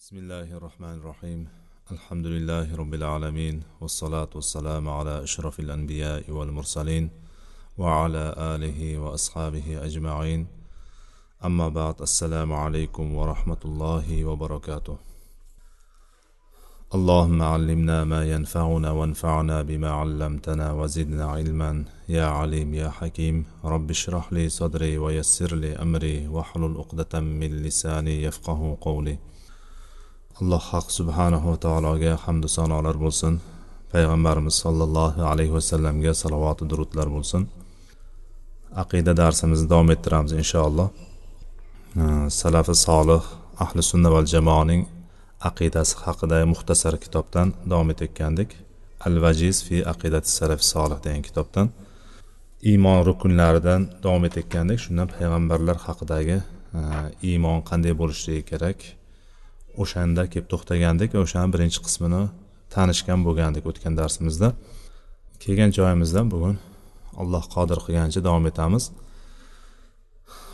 بسم الله الرحمن الرحيم الحمد لله رب العالمين والصلاة والسلام على أشرف الأنبياء والمرسلين وعلى آله وأصحابه أجمعين أما بعد السلام عليكم ورحمة الله وبركاته اللهم علمنا ما ينفعنا وانفعنا بما علمتنا وزدنا علما يا عليم يا حكيم رب اشرح لي صدري ويسر لي أمري واحلل عقدة من لساني يفقه قولي alloh haq subhanava taologa hamdu sanolar bo'lsin. Payg'ambarimiz sollallohu alayhi vasallamga salovatu durudlar bo'lsin. Aqida darsimizni davom ettiramiz inshaalloh. Salafi solih ahli sunna val jamoaning aqidasi haqida muxtasar kitobdan davom etayotgandik. Al vajiz fi aqidati salafi solih degan kitobdan iymon rukunlaridan davom etayotgandik. Shundan payg'ambarlar haqidagi iymon qanday bo'lishligi kerak? O'shanda kelib to'xtagandik o'shani birinchi qismini tanishgan bo'lgandik o'tgan darsimizda. Kelgan joyimizdan bugun alloh qodir qilgancha davom etamiz.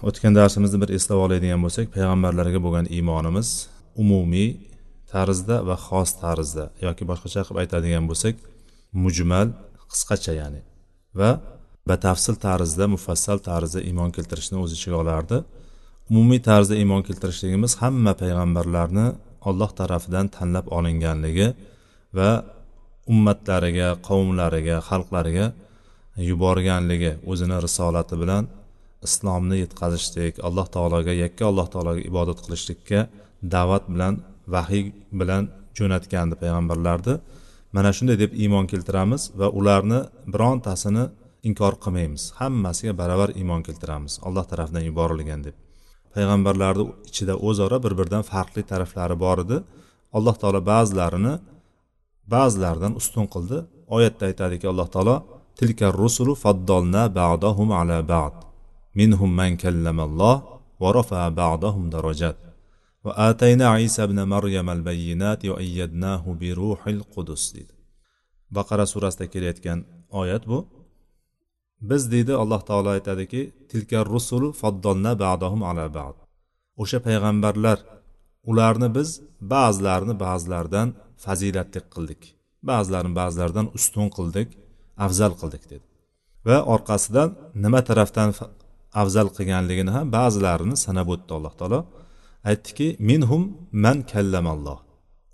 O'tgan darsimizni bir eslab oladigan bo'lsak payg'ambarlarga bo'lgan iymonimiz umumiy tarzda va xos tarzda yoki boshqacha qilib aytadigan bo'lsak mujmal qisqacha ya'ni va batafsil tarzda mufassal tarzda iymon keltirishni o'z ichiga olardi. Umumiy tarzda iymon keltirishligimiz hamma payg'ambarlarni olloh tarafidan tanlab olinganligi va ummatlariga qavmlariga xalqlariga yuborganligi o'zini risolati bilan islomni yetkazishlik alloh taologa yakka alloh taologa ibodat qilishlikka da'vat bilan vahiy bilan jo'natgandi payg'ambarlarni. Mana shunday deb iymon keltiramiz va ularni birontasini inkor qilmaymiz. Hammasiga baravar iymon keltiramiz. Alloh tarafidan yuborilgan deb. Payg'ambarlarni ichida o'zaro bir biridan farqli taraflari bor edi. Alloh taolo ba'zilarini ba'zilaridan ustun qildi. Oyatda aytadiki alloh taolo tilka rusulu faddolna ba'dahum ala ba'd. Minhum man kallamalloh va rafa ba'dahum darajat. Va atayna isa ibn maryam al bayyinat va ayyadnahu bi ruhil qudus. Deydi baqara surasida kelayotgan oyat bu. Biz deydi alloh taolo aytadiki tilka rusulu faddonna ba'dahum ala ba'd. O'sha payg'ambarlar ularni biz ba'zilarini ba'zilaridan fazilatli qildik. Ba'zilarini ba'zilaridan ustun qildik afzal qildik dedi. Va orqasidan nima tarafdan afzal qilganligini ham ba'zilarini sanab o'tdi alloh taolo. Aytdiki minhum man kallamalloh.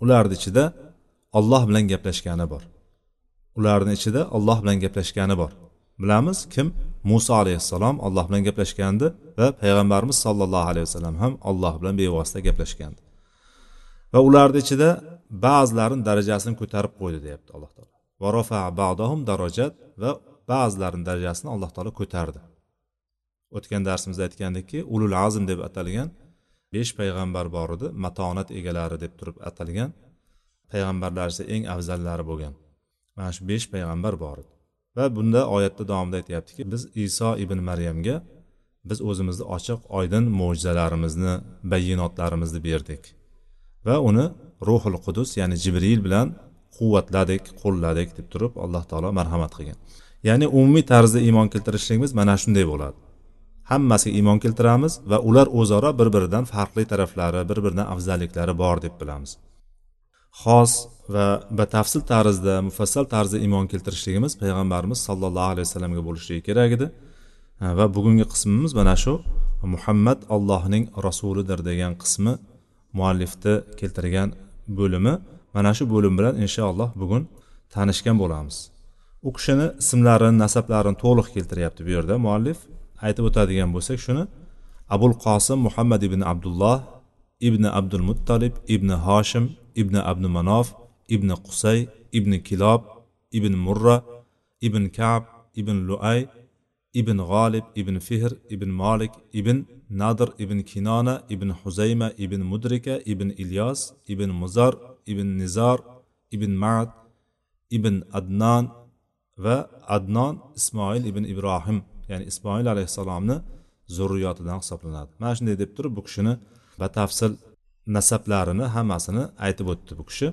Ularni ichida olloh bilan gaplashgani bor. Ularni ichida olloh bilan gaplashgani bor. Bilamiz kim? Muso alayhissalom alloh bilan gaplashgandi va payg'ambarimiz sollallohu alayhi vasallam ham alloh bilan bevosita gaplashgandi. Va ularni ichida ba'zilarini darajasini ko'tarib qo'ydi deyapti alloh taolo. Varofa ba'dahum darajat va ba'zilarini darajasini alloh taolo ko'tardi. O'tgan darsimizda aytgandikki ulul azm deb atalgan besh payg'ambar bor edi matonat egalari deb turib atalgan payg'ambarlar ichida eng afzallari bo'lgan. Mana shu besh payg'ambar bor edi. Va bunda oyatda davomida aytyaptiki biz iso ibn maryamga biz o'zimizni ochiq oydin mo'jizalarimizni bayinotlarimizni berdik. Va uni ruhul qudus ya'ni jibril bilan quvvatladik qo'lladik deb turib alloh taolo marhamat qilgan. Ya'ni umumiy tarzda iymon keltirishligimiz mana shunday bo'ladi. Hammasiga iymon keltiramiz va ular o'zaro bir biridan farqli taraflari bir biridan afzalliklari bor deb bilamiz. Xos va batafsil tarzda mufassal tarzda iymon keltirishligimiz payg'ambarimiz sollallohu alayhi vasallamga bo'lishligi kerak edi. Va bugungi qismimiz mana shu muhammad allohning rasulidir degan qismi muallifni keltirgan bo'limi. Mana shu bo'lim bilan inshaalloh bugun tanishgan bo'lamiz. U kishini ismlarini nasablarini to'liq keltiryapti bu yerda muallif. Aytib o'tadigan bo'lsak shuni abul qosim muhammad ibn abdulloh ibn abdul muttalib ibn hoshim ibn abdu manof ibn qusay ibn kilob ibn murra ibn kab ibn luay ibn g'olib ibn fihr ibn molik ibn nadr ibn kinona ibn huzayma ibn mudrika ibn ilyos ibn muzar ibn nizar ibn mad ibn adnan va adnon ismoil ibn ibrohim ya'ni ismoil alayhissalomni zurriyotidan hisoblanadi. Mana shunday deb turib bu kishini batafsil nasablarini hammasini aytib o'tdi bu kishi.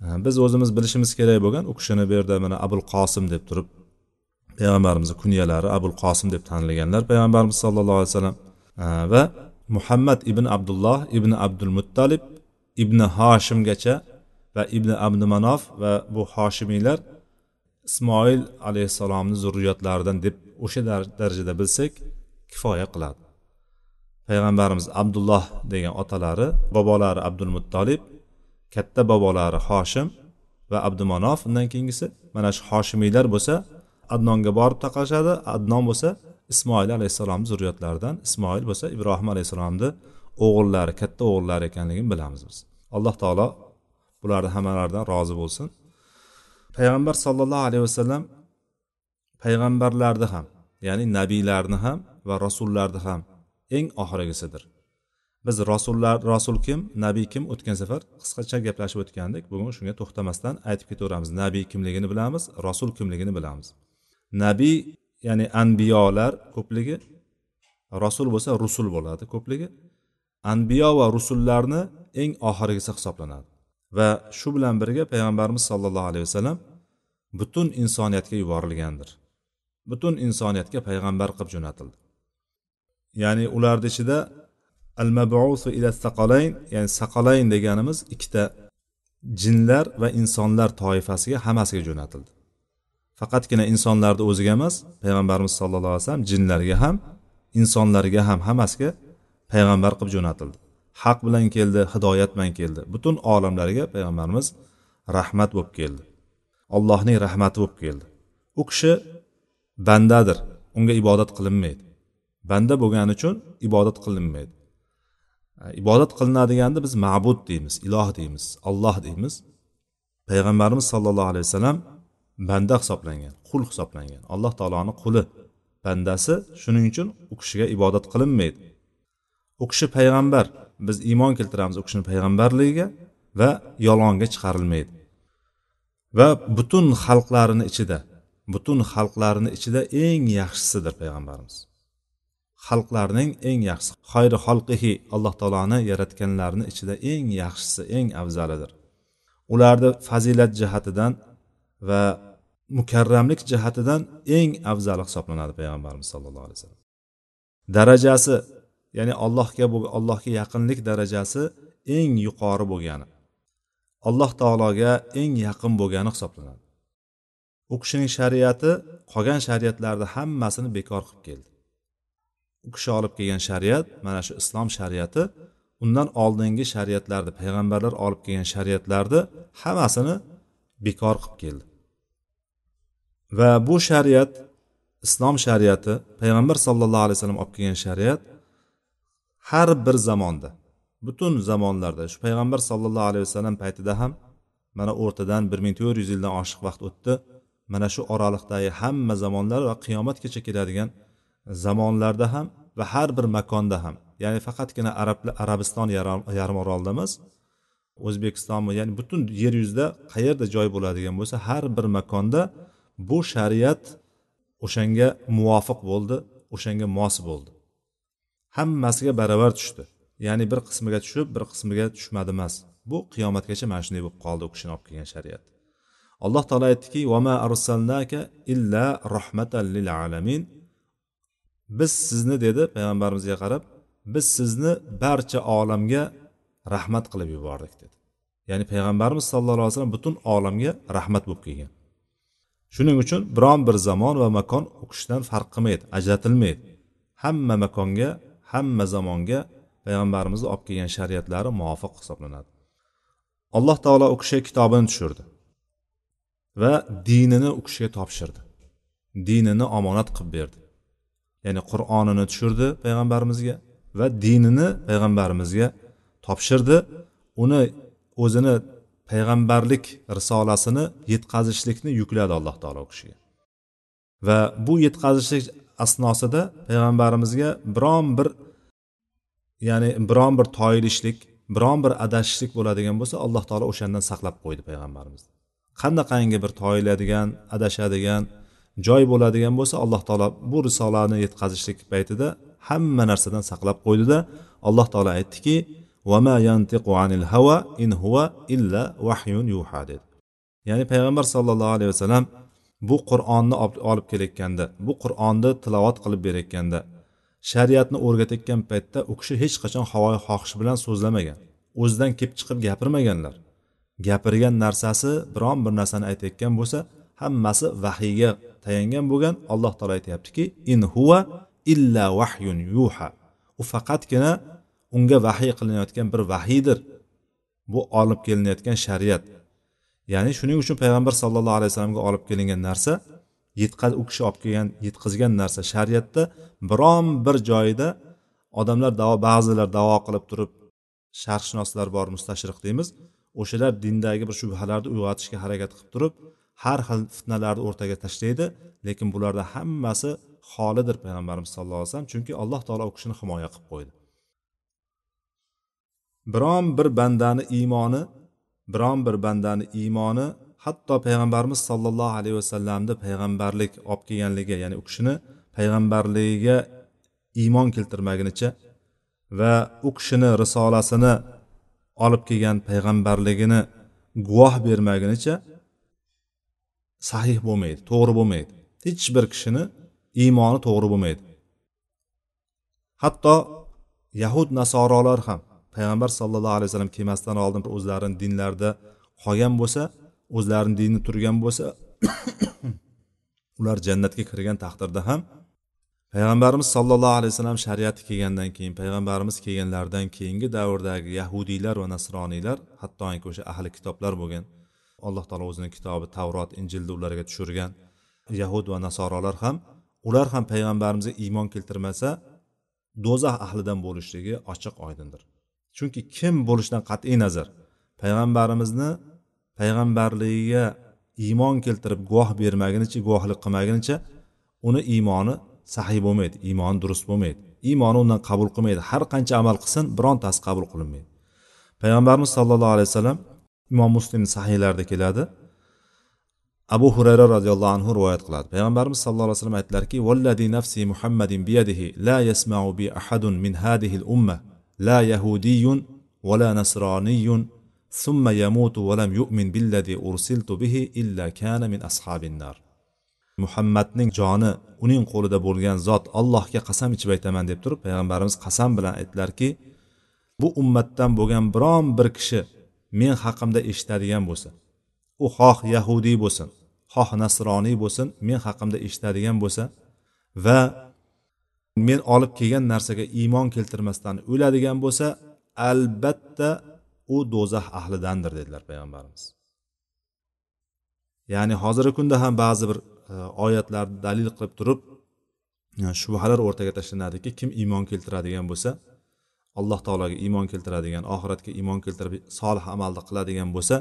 Biz o'zimiz bilishimiz kerak bo'lgan u kishini bu yerda mana abul qosim deb turib payg'ambarimizni kunyalari abul qosim deb tanilganlar payg'ambarimiz sallallohu alayhi vasallam. Va muhammad ibn abdulloh ibn abdul muttalib ibn hoshimgacha va ibn abdumanof va bu hoshimiylar ismoil alayhissalomni zurriyotlaridan deb o'sha darajada bilsak kifoya qiladi. Payg'ambarimiz abdulloh degan otalari bobolari abdul muttolib katta bobolari hoshim va abdumanof undan keyingisi mana shu hoshimiylar bo'lsa adnonga borib taqalishadi. Adnon bo'lsa ismoil alayhissalomni zurriyotlaridan ismoil bo'lsa ibrohim alayhissalomni o'g'illari katta o'g'illari ekanligini bilamiz biz. Alloh taolo bularni hammalaridan rozi bo'lsin. Payg'ambar sollallohu alayhi vasallam payg'ambarlarni ham ya'ni nabiylarni ham va rasullarni ham eng oxirgisidir biz rasullar rasul kim nabiy kim o'tgan safar qisqacha gaplashib o'tgandik bugun shunga to'xtamasdan aytib ketaveramiz. Nabiy kimligini bilamiz rasul kimligini bilamiz. Nabiy ya'ni anbiyolar ko'pligi rasul bo'lsa rusul bo'ladi ko'pligi. Anbiyo va rusullarni eng oxirgisi hisoblanadi. Va shu bilan birga payg'ambarimiz sollallohu alayhi vasallam butun insoniyatga yuborilgandir. Butun insoniyatga payg'ambar qilib jo'natildi. Ya'ni ularni ichida al mabusu ila saqalayn ya'ni saqalayn deganimiz ikkita jinlar va insonlar toifasiga hammasiga jo'natildi. Faqatgina insonlarni o'ziga emas payg'ambarimiz sallallohu alayhi vasallam jinlarga ham insonlarga ham hammasiga payg'ambar qilib jo'natildi. Haq bilan keldi hidoyat bilan keldi. Butun olamlarga payg'ambarimiz rahmat bo'lib keldi. Allohning rahmati bo'lib keldi. U kishi bandadir unga ibodat qilinmaydi. Banda bo'lgani uchun ibodat qilinmaydi. Ibodat qilinadiganni biz ma'bud deymiz iloh deymiz olloh deymiz. Payg'ambarimiz sollallohu alayhi vasallam banda hisoblangan qul hisoblangan. Alloh taoloni quli bandasi shuning uchun u kishiga ibodat qilinmaydi. U kishi payg'ambar biz iymon keltiramiz u kishini payg'ambarligiga va yolg'onga chiqarilmaydi. Va butun xalqlarini ichida butun xalqlarini ichida eng yaxshisidir payg'ambarimiz. Xalqlarning eng yaxshisi xayri xalqihi alloh taoloni yaratganlarni ichida eng yaxshisi eng afzalidir. Ularni fazilat jihatidan va mukarramlik jihatidan eng afzali hisoblanadi payg'ambarimiz sallallohu alayhi vasallam. Darajasi ya'ni allohga allohga yaqinlik darajasi eng yuqori bo'lgani alloh taologa eng yaqin bo'lgani hisoblanadi. U kishining shariati qolgan shariatlarni hammasini bekor qilib keldi. U kishi olib kelgan shariat mana shu islom shariati undan oldingi shariatlarni payg'ambarlar olib kelgan shariatlarni hammasini bekor qilib keldi. Va bu shariat islom shariati payg'ambar sallallohu alayhi vasallam olib kelgan shariat har bir zamonda butun zamonlarda shu payg'ambar sallallohu alayhi vasallam paytida ham mana o'rtadan bir ming to'rt yuz yildan oshiq vaqt o'tdi. Mana shu oraliqdagi hamma zamonlar va qiyomatgacha keladigan zamonlarda ham va har bir makonda ham ya'ni faqatgina arab arabiston yarim orolida emas o'zbekistonmi ya'ni butun yer yuzida qayerda joy bo'ladigan bo'lsa har bir makonda bu shariat o'shanga muvofiq bo'ldi o'shanga mos bo'ldi. Hammasiga baravar tushdi. Ya'ni bir qismiga tushib bir qismiga tushmadi emas bu qiyomatgacha mana shunday bo'lib qoldi u kishini olib kelgan shariat. Alloh taolo aytdiki vama arsalnaka illa rahmatan lil alamin. Biz sizni dedi payg'ambarimizga qarab biz sizni barcha olamga rahmat qilib yubordik dedi. Ya'ni payg'ambarimiz sallallohu alayhi vasallam butun olamga rahmat bo'lib kelgan. Shuning uchun biron bir zamon va makon u kishidan farq qilmaydi ajratilmaydi. Hamma makonga hamma zamonga payg'ambarimizni olib kelgan shariatlari muvofiq hisoblanadi. Alloh taolo u kishiga kitobini tushirdi va dinini u kishiga topshirdi. Dinini omonat qilib berdi. Ya'ni qur'onini tushirdi payg'ambarimizga va dinini payg'ambarimizga topshirdi. Uni o'zini payg'ambarlik risolasini yetkazishlikni yukladi alloh taolo u kishiga. Va bu yetkazishlik asnosida payg'ambarimizga biron bir ya'ni biron bir toyilishlik biron bir adashishlik bo'ladigan bo'lsa alloh taolo o'shandan saqlab qo'ydi payg'ambarimizni. Qanaqangi bir toyiladigan adashadigan joy bo'ladigan bo'lsa alloh taolo bu risolani yetkazishlik paytida hamma narsadan saqlab qo'ydida alloh taolo aytdiki vama yantiqu anil hava in huva illa vahyun yuha dedi. Ya'ni payg'ambar sollallohu alayhi vasallam bu qur'onni olib kelayotganda bu qur'onni tilovat qilib berayotganda shariatni o'rgatayotgan paytda u kishi hech qachon havo xohish bilan so'zlamagan o'zidan kelib chiqib gapirmaganlar. Gapirgan narsasi biron bir narsani aytayotgan bo'lsa hammasi vahiyga tayangan bo'lgan alloh taolo aytyaptiki in huva illa vahyun yuha. U faqatgina unga vahiy qilinayotgan bir vahiydir. Bu olib kelinayotgan shariat. Ya'ni shuning uchun payg'ambar sallallohu alayhi vasallamga olib kelingan narsa yetqaz u kishi olib kelgan yetkazgan narsa shariatda biron bir joyida odamlar davo ba'zilar davo qilib turib sharqshunoslar bor mustashriq deymiz o'shalar dindagi bir shubhalarni uyg'otishga harakat qilib turib har xil fitnalarni o'rtaga tashlaydi lekin bularda hammasi xolidir payg'ambarimiz sallallohu alayhi vasallam chunki alloh taolo u kishini himoya qilib qo'ydi. Biron bir bandani iymoni biron bir bandani iymoni hatto payg'ambarimiz sollallohu alayhi vasallamni payg'ambarlik olib kelganligi ya'ni u kishini payg'ambarligiga iymon keltirmagunicha va u kishini risolasini olib kelgan payg'ambarligini guvoh bermagunicha sahih bo'lmaydi to'g'ri bo'lmaydi. Hech bir kishini iymoni to'g'ri bo'lmaydi. Hatto yahud nasorolar ham payg'ambar sallallohu alayhi vasallam kelmasdan oldin o'zlarini dinlarida qolgan bo'lsa o'zlarini dini turgan bo'lsa ular jannatga kirgan taqdirda ham payg'ambarimiz sollallohu alayhi vasallam shariati kelgandan keyin payg'ambarimiz kelganlaridan keyingi davrdagi yahudiylar va nasroniylar hattoki o'sha ahli kitoblar bo'lgan alloh taolo o'zini kitobi tavrot injilni ularga tushirgan. Yahud va nasorolar ham ular ham payg'ambarimizga iymon keltirmasa do'zax ahlidan bo'lishligi ochiq oydindir. Chunki kim bo'lishidan qat'iy nazar? Payg'ambarimizni payg'ambarligiga iymon keltirib guvoh bermagunicha guvohlik qilmagunicha uni iymoni sahiy bo'lmaydi iymoni durust bo'lmaydi. Iymoni undan qabul qilmaydi. Har qancha amal qilsin birontasi qabul qilinmaydi. Payg'ambarimiz sollallohu alayhi vasallam imom muslimni sahiylarida keladi abu hurayra roziyallohu anhu rivoyat qiladi payg'ambarimiz sallallohu alayhi vasallam aytdilarki valladi nafsi muhammadin biyadihi la yasmau bi ahadun min hadihi umma la yahudiyun ولا نصراني ثم يموت ولم يؤمن بالذي أرسلت به إلا كان من أصحاب النار muhammadning joni uning qo'lida bo'lgan zot allohga qasam ichib aytaman deb turib payg'ambarimiz qasam bilan aytdilarki bu ummatdan bo'lgan biron bir kishi men haqimda eshitadigan bo'lsa u xoh yahudiy bo'lsin xoh nasroniy bo'lsin men haqimda eshitadigan bo'lsa va men olib kelgan narsaga iymon keltirmasdan o'ladigan bo'lsa albatta u do'zax ahlidandir dedilar payg'ambarimiz. Ya'ni hozirgi kunda ham ba'zi bir e, oyatlarni dalil qilib turib e, shubhalar o'rtaga tashlanadiki kim iymon keltiradigan bo'lsa alloh taologa iymon keltiradigan oxiratga iymon keltirib solih amalni qiladigan bo'lsa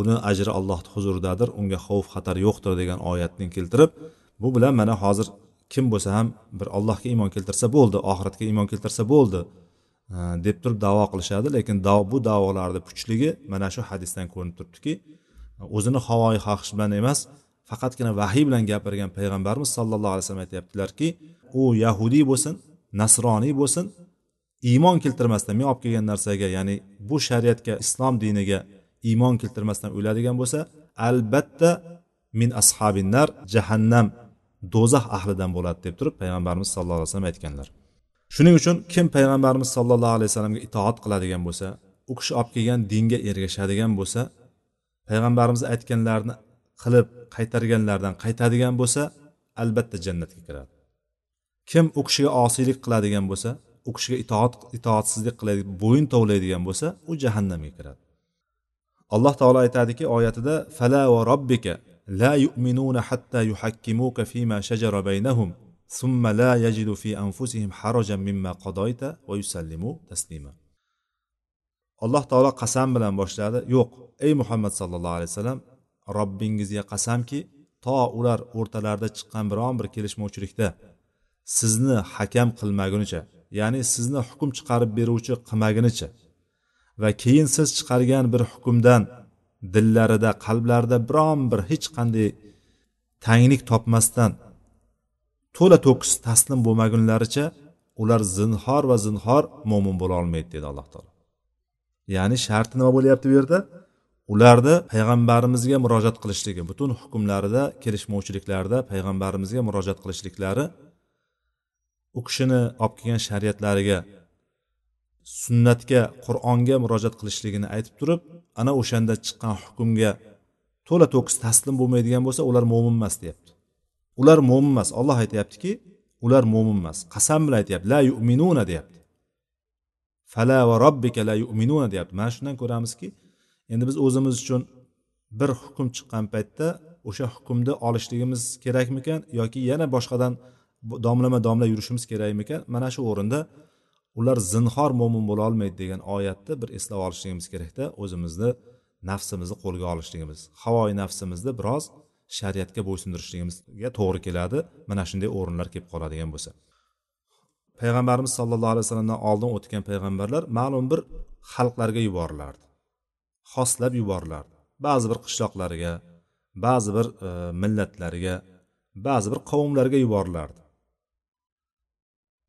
uni ajri allohni huzuridadir unga xavf xatar yo'qdir degan oyatni keltirib bu bilan mana hozir kim bo'lsa ham bir allohga iymon keltirsa bo'ldi oxiratga iymon keltirsa bo'ldi e, deb turib davo qilishadi. Lekin bu davolarni puchligi mana shu hadisdan ko'rinib turibdiki o'zini havoyi xohish bilan emas faqatgina vahiy bilan gapirgan payg'ambarimiz sallallohu alayhi vasallam aytyaptilarki u yahudiy bo'lsin nasroniy bo'lsin iymon keltirmasdan men olib kelgan narsaga ya'ni bu shariatga islom diniga iymon keltirmasdan o'ladigan bo'lsa albatta min ashabinnar jahannam do'zax ahlidan bo'ladi deb turib payg'ambarimiz sallallohu alayhi vasallam aytganlar. Shuning uchun kim payg'ambarimiz sollallohu alayhi vasallamga itoat qiladigan bo'lsa u kishi olib kelgan dinga ergashadigan bo'lsa payg'ambarimiz aytganlarini qilib qaytarganlardan qaytadigan bo'lsa albatta jannatga kiradi. Kim u kishiga osiylik qiladigan bo'lsa u kishiga itoat itoatsizlik qiladigan bo'yin tovlaydigan bo'lsa u jahannamga kiradi. Alloh taolo aytadiki oyatida fala va robbika la yu'minuna hatta yuhakkimuka fima shajara baynahum summa la yajidu fi anfusihim harajan mimma qadoyta va yusallimu taslima. Alloh taolo qasam bilan boshladi. Yo'q ey muhammad sallallohu alayhi vasallam robbingizga qasamki to ular o'rtalarida chiqqan biron bir kelishmovchilikda sizni hakam qilmagunicha ya'ni sizni hukm chiqarib beruvchi qilmagunicha va keyin siz chiqargan bir hukmdan dillarida qalblarida biron bir hech qanday tanglik topmasdan to'la to'kis taslim bo'lmagunlaricha ular zinhor va zinhor mo'min bo'la olmaydi dedi alloh taolo. Ya'ni sharti nima bo'lyapti bu yerda? Ularni payg'ambarimizga murojaat qilishligi butun hukmlarida kelishmovchiliklarida payg'ambarimizga murojaat qilishliklari u kishini olib kelgan shariatlariga sunnatga qur'onga murojaat qilishligini aytib turib ana o'shanda chiqqan hukmga to'la to'kis taslim bo'lmaydigan bo'lsa ular mo'min emas deyapti. Ular mo'min emas olloh aytyaptiki ular mo'min emas. Qasam bilan aytyapti la yu'minuna deyapti. Fala va robbika la yu'minuna deyapti. Mana shundan ko'ramizki endi biz o'zimiz uchun bir hukm chiqqan paytda o'sha hukmni olishligimiz kerakmikan yoki yana boshqadan domlama domla yurishimiz kerakmikan. Mana shu o'rinda ular zinhor mo'min bo'la olmaydi degan oyatni bir eslab olishligimiz kerakda. O'zimizni nafsimizni qo'lga olishligimiz havoyi nafsimizni biroz shariatga bo'ysundirishligimizga to'g'ri keladi. Mana shunday o'rinlar kelib qoladigan bo'lsa. Payg'ambarimiz sollallohu alayhi vasallamdan oldin o'tgan payg'ambarlar ma'lum bir xalqlarga yuborilardi xoslab yuborilardi ba'zi bir qishloqlarga ba'zi bir e, millatlarga ba'zi bir qavmlarga yuborilardi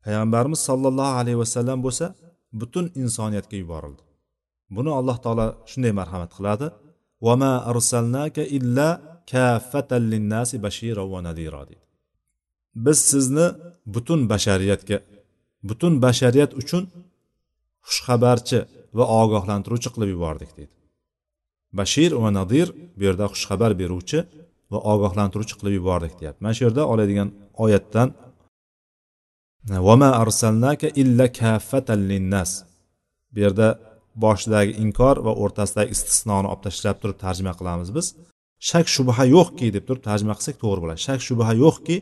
payg'ambarimiz sollallohu alayhi vasallam bo'lsa butun insoniyatga yuborildi. Buni alloh taolo shunday marhamat qiladi. Vama arsalnaka illa kaffatan linnasi bashira va nadira deydi biz sizni butun bashariyatga butun bashariyat uchun xushxabarchi va ogohlantiruvchi qilib yubordik deydi bashir va nadir bu yerda xushxabar beruvchi va ogohlantiruvchi qilib yubordik deyapti. Mana shu yerda oladigan oyatdan vama arsalnaka illa kaffatan linnas. Bu yerda boshidagi inkor va o'rtasidagi istisnoni olib tashlab turib tarjima qilamiz biz. Shak shubha yo'qki deb turib tarjima qilsak to'g'ri bo'ladi. Shak shubha yo'qki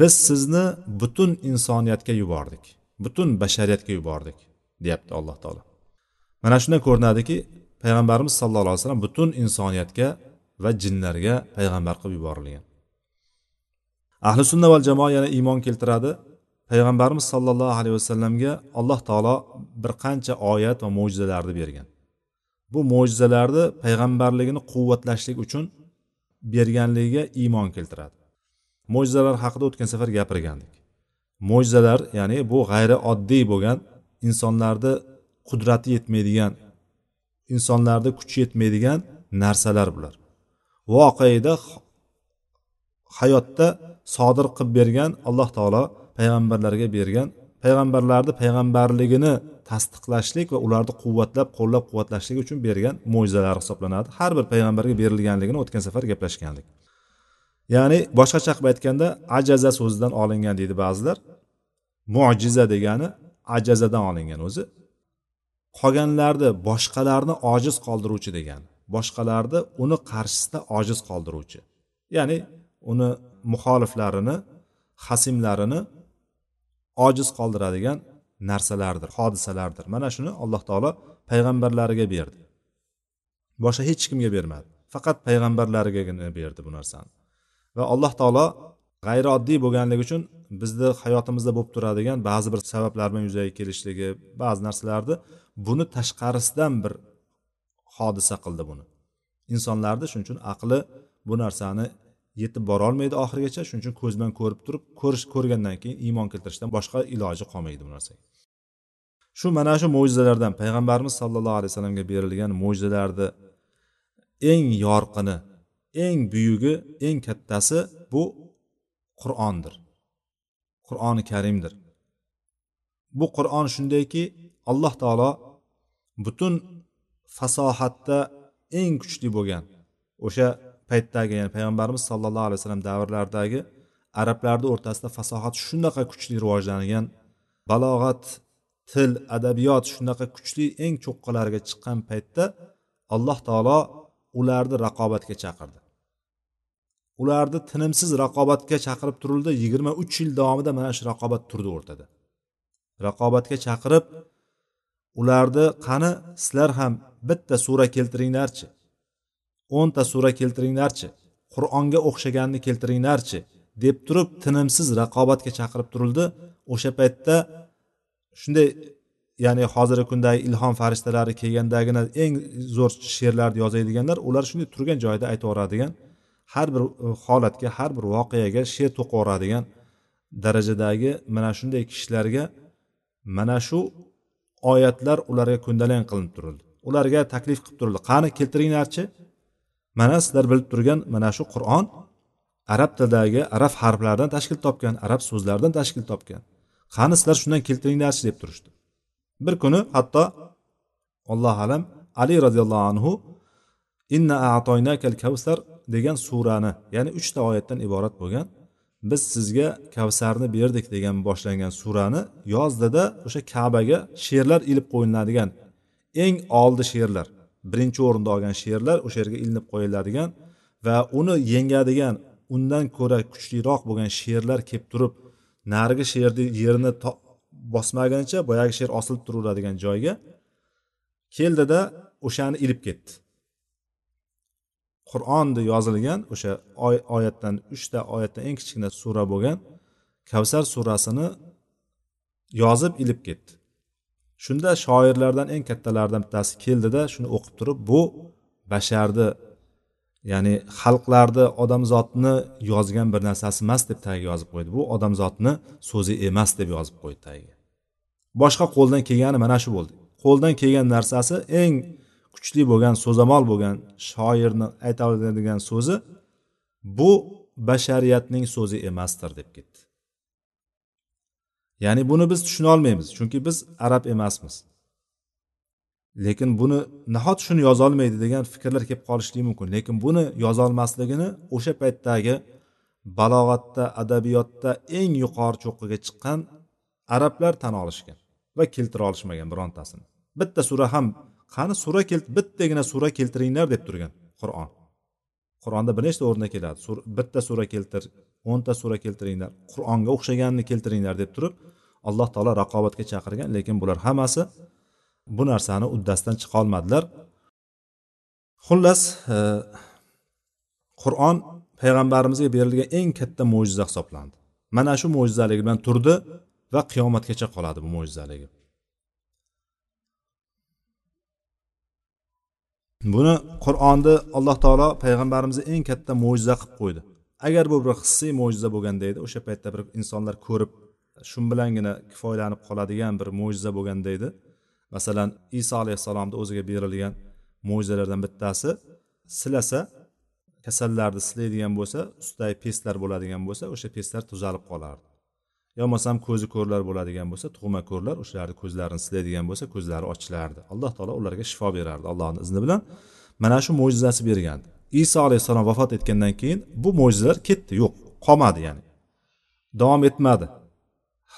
biz sizni butun insoniyatga yubordik butun bashariyatga yubordik deyapti alloh taolo. Mana shundan ko'rinadiki payg'ambarimiz sallallohu alayhi vasallam butun insoniyatga va jinlarga payg'ambar qilib yuborilgan. Ahli sunna val jamoa yana iymon keltiradi. Payg'ambarimiz sollallohu alayhi vasallamga alloh taolo bir qancha oyat va mo'jizalarni bergan. Bu mo'jizalarni payg'ambarligini quvvatlashlik uchun berganligiga iymon keltiradi. Mo'jizalar haqida o'tgan safar gapirgandik. Mo'jizalar ya'ni bu g'ayri oddiy bo'lgan insonlarni qudrati yetmaydigan insonlarni kuchi yetmaydigan narsalar bular. Voqeda hayotda sodir qilib bergan alloh taolo payg'ambarlarga bergan payg'ambarlarni payg'ambarligini tasdiqlashlik va ularni quvvatlab qo'llab quvvatlashlik uchun bergan mo'jizalar hisoblanadi. Har bir payg'ambarga berilganligini o'tgan safar gaplashgandik ya'ni boshqacha qilib aytganda ajaza so'zidan olingan deydi ba'zilar. Mo'jiza degani ajazadan olingan o'zi. Qolganlarni boshqalarni ojiz qoldiruvchi degani boshqalarni uni qarshisida ojiz qoldiruvchi. Ya'ni uni muxoliflarini hasimlarini ojiz qoldiradigan narsalardir hodisalardir. Mana shuni alloh taolo payg'ambarlariga berdi. Boshqa hech kimga bermadi. Faqat payg'ambarlarigagina berdi bu narsani. Va alloh taolo g'ayrioddiy bo'lganligi uchun bizni hayotimizda bo'lib turadigan ba'zi bir sabablar bilan yuzaga kelishligi ba'zi narsalarni buni tashqarisidan bir hodisa qildi buni. Insonlarni shuning uchun aqli bu narsani yetib borolmaydi oxirigacha. Shuning uchun ko'z bilan ko'rib turib ko'rish ko'rgandan keyin iymon keltirishdan boshqa iloji qolmaydi bu narsaga. Shu mana shu mo'jizalardan payg'ambarimiz sollallohu alayhi vasallamga berilgan mo'jizalarni eng yorqini eng buyugi eng kattasi bu qur'ondir. Qur'oni karimdir. Bu qur'on shundayki alloh taolo butun fasohatda eng kuchli bo'lgan o'sha paytdagi ya'ni payg'ambarimiz sollallohu alayhi vasallam davrlaridagi arablarni o'rtasida fasohat shunaqa kuchli rivojlangan balog'at til adabiyot shunaqa kuchli eng cho'qqilariga chiqqan paytda alloh taolo ularni raqobatga chaqirdi. Ularni tinimsiz raqobatga chaqirib turildi yigirma uch yil davomida mana shu raqobat turdi o'rtada. Raqobatga chaqirib ularni qani sizlar ham bitta sura keltiringlarchi. O'nta sura keltiringlarchi qur'onga o'xshaganini keltiringlarchi deb turib tinimsiz raqobatga chaqirib turildi. O'sha paytda shunday ya'ni hozirgi kundagi ilhom farishtalari kelgandagina eng zo'r she'rlarni yozadiganlar ular shunday turgan joyida aytaveradigan har bir e, holatga har bir voqeaga she'r to'qiveradigan darajadagi mana shunday kishilarga mana shu oyatlar ularga ko'ndalang qilinib turildi. Ularga taklif qilib turildi. Qani keltiringlarchi? Mana sizlar bilib turgan mana shu qur'on arab tilidagi arab harflaridan tashkil topgan arab so'zlaridan tashkil topgan. Qani sizlar shundan keltiringlarchi deb turishdi. Bir kuni hatto allohu alam ali roziyallohu anhu inna atoynakal kavsar degan surani ya'ni uchta oyatdan iborat bo'lgan biz sizga kavsarni berdik degan boshlangan surani yozdida o'sha kabaga she'rlar ilib qo'yiladigan eng oldi she'rlar. Birinchi o'rinda olgan she'rlar o'sha yerga ilinib qo'yiladigan va uni yengadigan undan ko'ra kuchliroq bo'lgan she'rlar kelib turib narigi she'rni yerini bosmaguncha boyagi she'r osilib turaveradigan joyga keldida o'shani ilib ketdi. Qur'onda yozilgan o'sha oyatdan uchta oyatdan eng kichkina sura bo'lgan kavsar surasini yozib ilib ketdi. Shunda shoirlardan eng kattalaridan bittasi keldida shuni o'qib turib bu basharni ya'ni xalqlarni odamzodni yozgan bir narsasi emas deb tagiga yozib qo'ydi. Bu odamzodni so'zi emas deb yozib qo'ydi tagiga. Boshqa qo'ldan kelgani mana shu bo'ldi. Qo'ldan kelgan narsasi eng kuchli bo'lgan so'zamol bo'lgan shoirni ayta oladigan so'zi bu bashariyatning so'zi emasdir deb ketdi. Ya'ni buni biz tushuna olmaymiz chunki biz arab emasmiz. Lekin buni nahot shuni yozolmaydi degan fikrlar kelib qolishligi mumkin. Lekin buni yozolmasligini o'sha paytdagi balog'atda adabiyotda eng yuqori cho'qqiga chiqqan arablar tan olishgan va keltira olishmagan birontasini. Bitta sura ham qani sura kelt bittagina sura keltiringlar deb turgan qur'on. Qur'onda bir nechta o'rinda keladi. Bitta sura keltir o'nta sura keltiringlar qur'onga o'xshaganini keltiringlar deb turib alloh taolo raqobatga chaqirgan lekin bular hammasi bu narsani uddasidan chiqolmadilar. Xullas e, qur'on payg'ambarimizga berilgan eng katta mo'jiza hisoblandi. Mana shu mo'jizaligi bilan turdi va qiyomatgacha qoladi bu mo'jizaligi. Buni qur'onni alloh taolo payg'ambarimizni eng katta mo'jiza qilib qo'ydi. Agar bu bir hissiy mo'jiza bo'lganda edi o'sha paytda bir insonlar ko'rib shu bilangina kifoyalanib qoladigan bir mo'jiza bo'lganda edi masalan iso alayhissalomni o'ziga berilgan mo'jizalardan bittasi silasa kasallarni silaydigan bo'lsa ustidagi pestlar bo'ladigan bo'lsa o'sha pestlar tuzalib qolardi. Yo bo'lmasam ko'zi ko'rlar bo'ladigan bo'lsa tug'ma ko'rlar o'shalarni ko'zlarini silaydigan bo'lsa ko'zlari ochilardi alloh taolo ularga shifo berardi allohni izni bilan. Mana shu mo'jizasi bergandi. Iso alayhissalom vafot etgandan keyin bu mo'jizalar ketdi yo'q qolmadi ya'ni. Davom etmadi.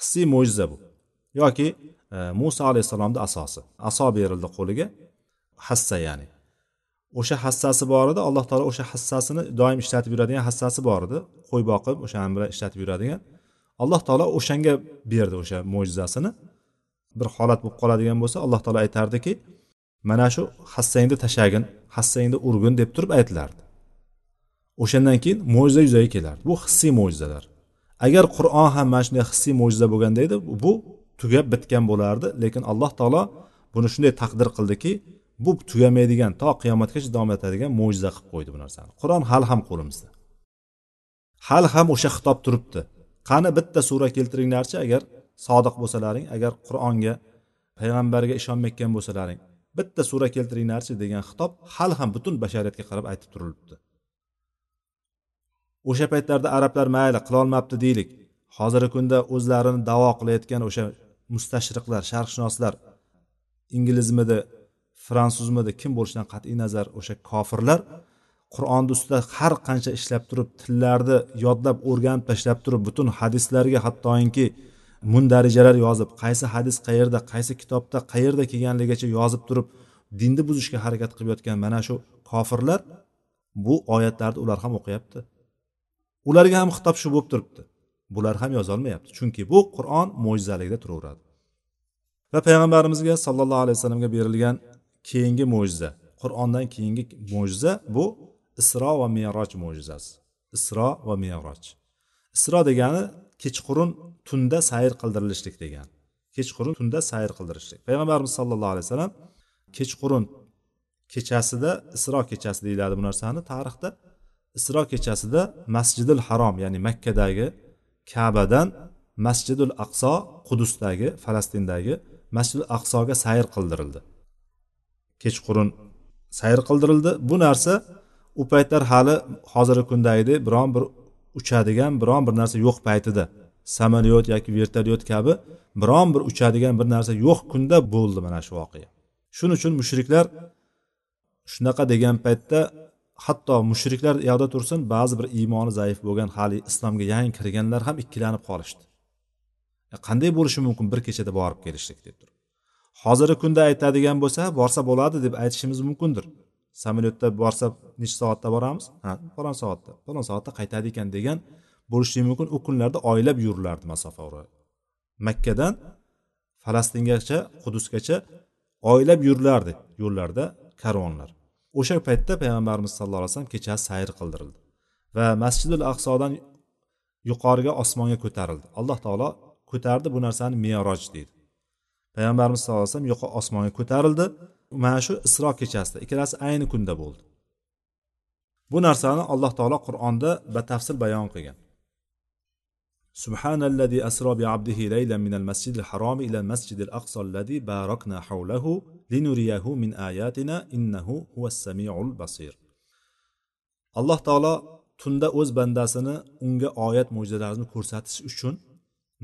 Hissiy mo'jiza bu. Yoki e, muso alayhissalomni asosi. Aso berildi qo'liga. Hassa ya'ni. O'sha hassasi bor edi. Alloh taolo o'sha hassasini doim ishlatib yuradigan hassasi bor edi. Qo'y boqib o'shani bilan ishlatib yuradigan. Alloh taolo o'shanga berdi o'sha mo'jizasini. Bir holat bo'lib qoladigan bo'lsa alloh taolo aytardiki mana shu hassangni tashlagin hassangni urgin deb turib aytilardi o'shandan keyin mo'jiza yuzaga kelardi. Bu hissiy mo'jizalar. Agar qur'on ham mana shunday hissiy mo'jiza bo'lganda edi bu tugab bitgan bo'lardi. Lekin alloh taolo buni shunday taqdir qildiki bu tugamaydigan to qiyomatgacha davom etadigan mo'jiza qilib qo'ydi bu narsani. Qur'on hali ham qo'limizda. Hali ham o'sha xitob turibdi. Qani bitta sura keltiringlarchi agar sodiq bo'lsalaring agar qur'onga payg'ambarga ishonmayotgan bo'lsalaring bitta sura keltiringlarchi degan xitob hali ham butun bashariyatga qarab aytib turilibdi. O'sha paytlarda arablar mayli qilolmabdi deylik. Hozirgi kunda o'zlarini davo qilayotgan o'sha mustashriqlar sharqshunoslar inglizmidi fransuzmidi kim bo'lishidan qat'iy nazar o'sha kofirlar qur'onni ustida har qancha ishlab turib tillarni yodlab o'rganib tashlab turib butun hadislarga hattoki mundarijalar yozib qaysi hadis qayerda qaysi kitobda qayerda kelganligigacha yozib turib dinni buzishga harakat qilib yotgan mana shu kofirlar bu oyatlarni ular ham o'qiyapti. Ularga ham xitob shu bo'lib turibdi. Bular ham yozolmayapti chunki bu qur'on mo'jizaligida turaveradi. Va payg'ambarimizga sollallohu alayhi vasallamga berilgan keyingi mo'jiza qur'ondan keyingi mo'jiza bu isro va meroj mo'jizasi. Isro va meroj isro degani kechqurun tunda sayr qildirilishlik degani kechqurun tunda sayr qildirishlik payg'ambarimiz sollallohu alayhi vasallam kechqurun kechasida isro kechasi deyiladi bu narsani tarixda isro kechasida masjidil harom ya'ni makkadagi kabadan masjidul aqso qudusdagi falastindagi masjidul aqsoga sayr qildirildi. Kechqurun sayr qildirildi. Bu narsa u paytlar hali hozirgi kundagidek biron bir uchadigan biron bir narsa yo'q paytida. Samolyot yoki vertolyot kabi biron bir uchadigan bir narsa yo'q kunda bo'ldi mana shu voqea. Shuning uchun mushriklar shunaqa degan paytda hatto mushriklar yoqda tursin ba'zi bir iymoni zaif bo'lgan hali islomga yangi kirganlar ham ikkilanib qolishdi. E, qanday bo'lishi mumkin bir kechada borib kelishlik deb turib. Hozirgi kunda aytadigan bo'lsa borsa bo'ladi deb aytishimiz mumkindir. Samolyotda borsa necha soatda boramiz? Ha falon soatda. Falon soatda qaytadi ekan degan bo'lishi mumkin u kunlarda oylab yurilardi masofa makkadan falastingacha qudusgacha oylab yurilardi yo'llarda karvonlar o'sha paytda payg'ambarimiz sallallohu alayhi vasallam kechasi sayr qildirildi va masjidul aqsodan yuqoriga osmonga ko'tarildi. Alloh taolo ko'tardi bu narsani meroj deydi. Payg'ambarimiz sallallohu alayhi vasallam yuqori osmonga ko'tarildi. Mana shu isro kechasida ikkalasi ayni kunda bo'ldi. Bu narsani alloh taolo qur'onda batafsil bayon qilgan. سبحان الذي أسرى بعبده ليلا من المسجد الحرام إلى المسجد الأقصى الذي باركنا حوله لنريه من آياتنا إنه هو السميع البصير alloh taolo tunda o'z bandasini unga oyat mo'jizalarini ko'rsatish uchun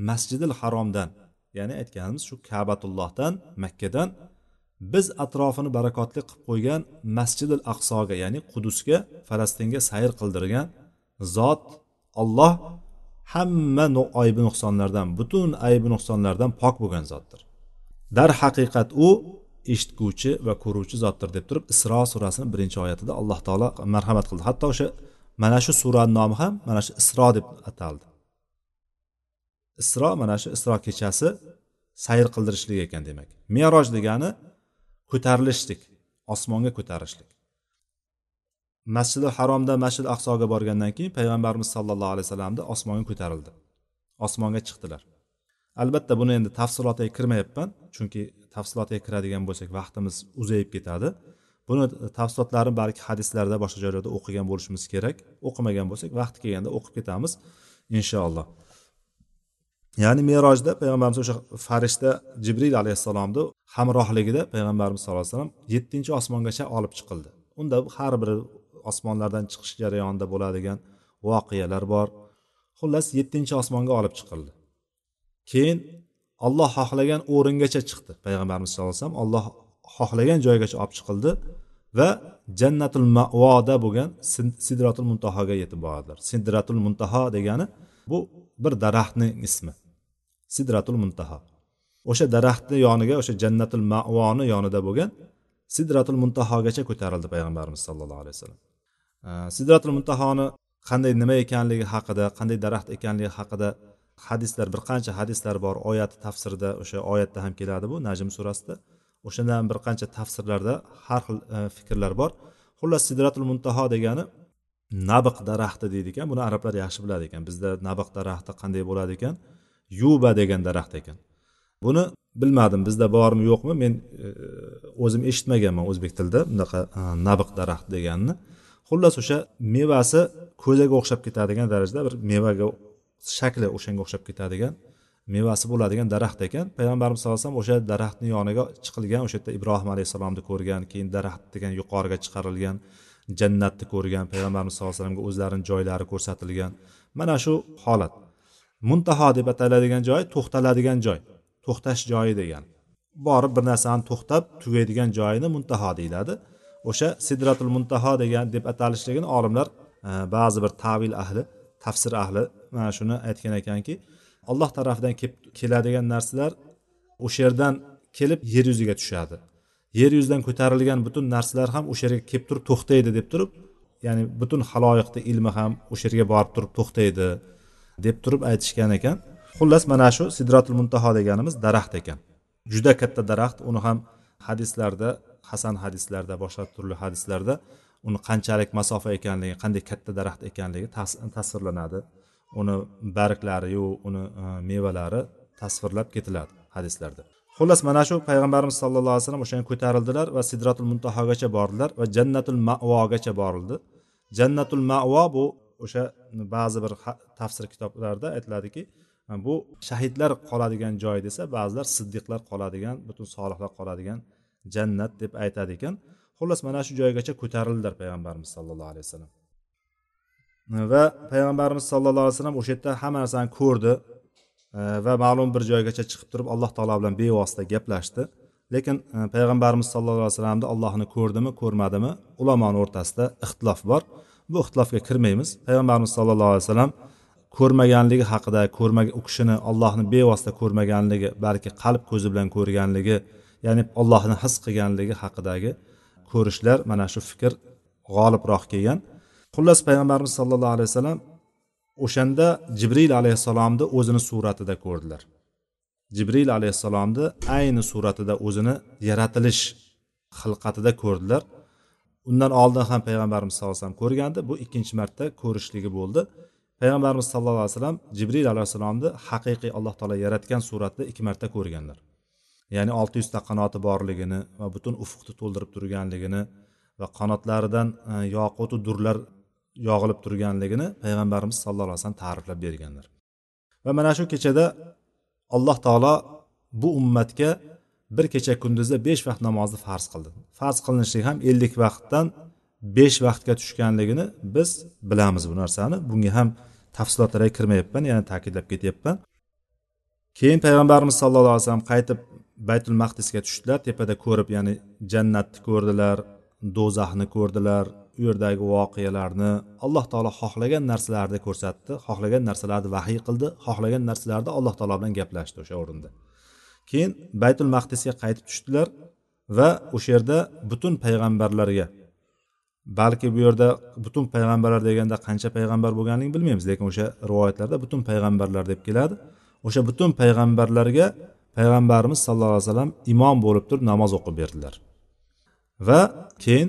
masjidil haromdan ya'ni aytganimiz shu kabatullohdan makkadan biz atrofini barakotli qilib qo'ygan masjidil aqsoga ya'ni qudusga falastinga sayr qildirgan zot olloh hamma aybi nuqsonlardan butun aybi nuqsonlardan pok bo'lgan zotdir. Darhaqiqat u eshitguvchi va ko'ruvchi zotdir deb turib isro surasini birinchi oyatida alloh taolo marhamat qildi. Hatto o'sha mana shu surani nomi ham mana shu isro deb ataldi. Isro mana shu isro kechasi sayr qildirishlik ekan demak. Meroj degani ko'tarilishlik osmonga ko'tarishlik masjidi haromda masjid aqsoga borgandan keyin payg'ambarimiz sollallohu alayhi vasallamni osmonga ko'tarildi. Osmonga chiqdilar. Albatta buni endi tafsilotiga kirmayapman chunki tafsilotiga kiradigan bo'lsak vaqtimiz uzayib ketadi. Buni tafsilotlarini balki hadislarda boshqa joylarda o'qigan bo'lishimiz kerak. O'qimagan bo'lsak vaqti kelganda o'qib ketamiz inshaalloh. Ya'ni merojda payg'ambarimiz o'sha farishta jibril alayhissalomni hamrohligida payg'ambarimiz sallallohu alayhi vasallam yettinchi osmongacha olib chiqildi. Unda har bir osmonlardan chiqish jarayonida bo'ladigan voqealar bor. Xullas yettinchi osmonga olib chiqildi. Keyin olloh xohlagan o'ringacha chiqdi. Payg'ambarimiz sallallohu alayhi vasallam olloh xohlagan joygacha olib chiqildi va jannatul mavoda bo'lgan sidratul muntahoga yetib bordilar sidratul muntaho degani bu bir daraxtning ismi. Sidratul muntaho o'sha daraxtni yoniga o'sha jannatul mavoni yonida bo'lgan sidratul muntahogacha ko'tarildi payg'ambarimiz sallallohu alayhi vasallam. Э, sidratul muntahoni qanday nima ekanligi haqida qanday daraxt ekanligi haqida hadislar bir qancha hadislar bor oyat tafsirda o'sha oyatda ham keladi bu najm surasida. O'shandan bir qancha tafsirlarda har xil e, fikrlar bor. Xullas sidratul muntaho degani nabiq daraxti deydi ekan buni arablar yaxshi biladi ekan. Bizda nabiq daraxti qanday bo'ladi ekan? Yuba degan daraxt ekan. Buni bilmadim bizda bormi yo'qmi men e, e, o'zim eshitmaganman o'zbek tilida bunaqa nabiq daraxt deganini. Xullas o'sha mevasi ko'zaga o'xshab ketadigan darajada bir mevaga shakli o'shanga o'xshab ketadigan mevasi bo'ladigan daraxt ekan. Payg'ambarimiz sallallohu alayhi vasallam o'sha daraxtni yoniga chiqilgan o'sha yerda ibrohim alayhissalomni ko'rgan keyin daraxt degan yuqoriga chiqarilgan jannatni ko'rgan payg'ambarimiz sallallohu alayhi vasallamga o'zlarini joylari ko'rsatilgan. Mana shu holat. Muntaho deb ataladigan joy to'xtaladigan joy. To'xtash joyi degan. Borib bir narsani to'xtab tugaydigan joyini muntaho deyiladi. O'sha sidratul muntaho degan deb atalishligini olimlar e, ba'zi bir tavil ahli tafsir ahli mana shuni aytgan ekanki alloh tarafidan kelib keladigan narsalar o'sha yerdan kelib yer yuziga tushadi. Yer yuzidan ko'tarilgan butun narsalar ham o'sha yerga kelib turib to'xtaydi deb turib ya'ni butun haloyiqni ilmi ham o'sha yerga borib turib to'xtaydi deb turib aytishgan ekan. Xullas mana shu sidratul muntaho deganimiz daraxt ekan. Juda katta daraxt. Uni ham hadislarda hasan hadislarda boshqa turli hadislarda uni qanchalik masofa ekanligi qanday katta daraxt ekanligi tasvirlanadi. Uni barglariyu uni e, mevalari tasvirlab ketiladi hadislarda. Xullas mana shu payg'ambarimiz sallallohu alayhi vasallam o'shanga ko'tarildilar va sidratul muntahogacha bordilar va jannatul mavogacha borildi. Jannatul mavo bu o'sha ba'zi bir tafsir kitoblarida aytiladiki bu shahidlar qoladigan joy desa ba'zilar siddiqlar qoladigan butun solihlar qoladigan jannat deb aytadi ekan. Xullas mana shu joygacha ko'tarildilar payg'ambarimiz sallallohu alayhi vasallam. Va payg'ambarimiz sallallohu alayhi vasallam o'sha yerda hamma narsani ko'rdi e, va ma'lum bir joygacha chiqib turib alloh taolo bilan bevosita gaplashdi. Lekin e, payg'ambarimiz sallallohu alayhi vasallamni allohni ko'rdimi ko'rmadimi ulamoni o'rtasida ixtilof bor. Bu ixtilofga kirmaymiz. Payg'ambarimiz sallallohu alayhi vasallam ko'rmaganligi haqida ko'rma u kishini ollohni bevosita ko'rmaganligi balki qalb ko'zi bilan ko'rganligi ya'ni ollohni his qilganligi haqidagi ko'rishlar mana shu fikr g'olibroq kelgan. Xullas payg'ambarimiz sollallohu alayhi vasallam o'shanda jibril alayhissalomni o'zini suratida ko'rdilar. Jibril alayhissalomni ayni suratida o'zini yaratilish xilqatida ko'rdilar. Undan oldin ham payg'ambarimiz sallallohu alayhi vasallam ko'rgandi. Bu ikkinchi marta ko'rishligi bo'ldi. Payg'ambarimiz sallallohu alayhi vasallam jibril alayhissalomni haqiqiy alloh taolo yaratgan suratda ikki marta ko'rganlar. Ya'ni olti yuzta qanoti borligini va butun ufqni to'ldirib turganligini va qanotlaridan e, yoqutu durlar yog'ilib turganligini payg'ambarimiz sallallohu alayhi vasallam ta'riflab berganlar. Va mana shu kechada alloh taolo bu ummatga bir kecha kunduzda besh vaqt namozni farz qildi. Farz qilinishligi ham ellik vaqtdan besh vaqtga tushganligini biz bilamiz bu narsani. Bunga ham tafsilotlarga kirmayapman yana ta'kidlab ketyapman. Keyin payg'ambarimiz sallallohu alayhi vasallam qaytib baytul maqdisga tushdilar tepada ko'rib ya'ni jannatni ko'rdilar do'zaxni ko'rdilar u yerdagi voqealarni alloh taolo xohlagan narsalarni ko'rsatdi xohlagan narsalarni vahiy qildi xohlagan narsalarni alloh taolo bilan gaplashdi o'sha o'rinda. Keyin baytul maqdisga qaytib tushdilar va o'sha yerda butun payg'ambarlarga balki bu yerda butun payg'ambarlar deganda qancha payg'ambar bo'lganligini bilmaymiz lekin o'sha rivoyatlarda butun payg'ambarlar deb keladi. O'sha butun payg'ambarlarga payg'ambarimiz sallallohu alayhi vasallam imom bo'lib turib namoz o'qib berdilar. Va keyin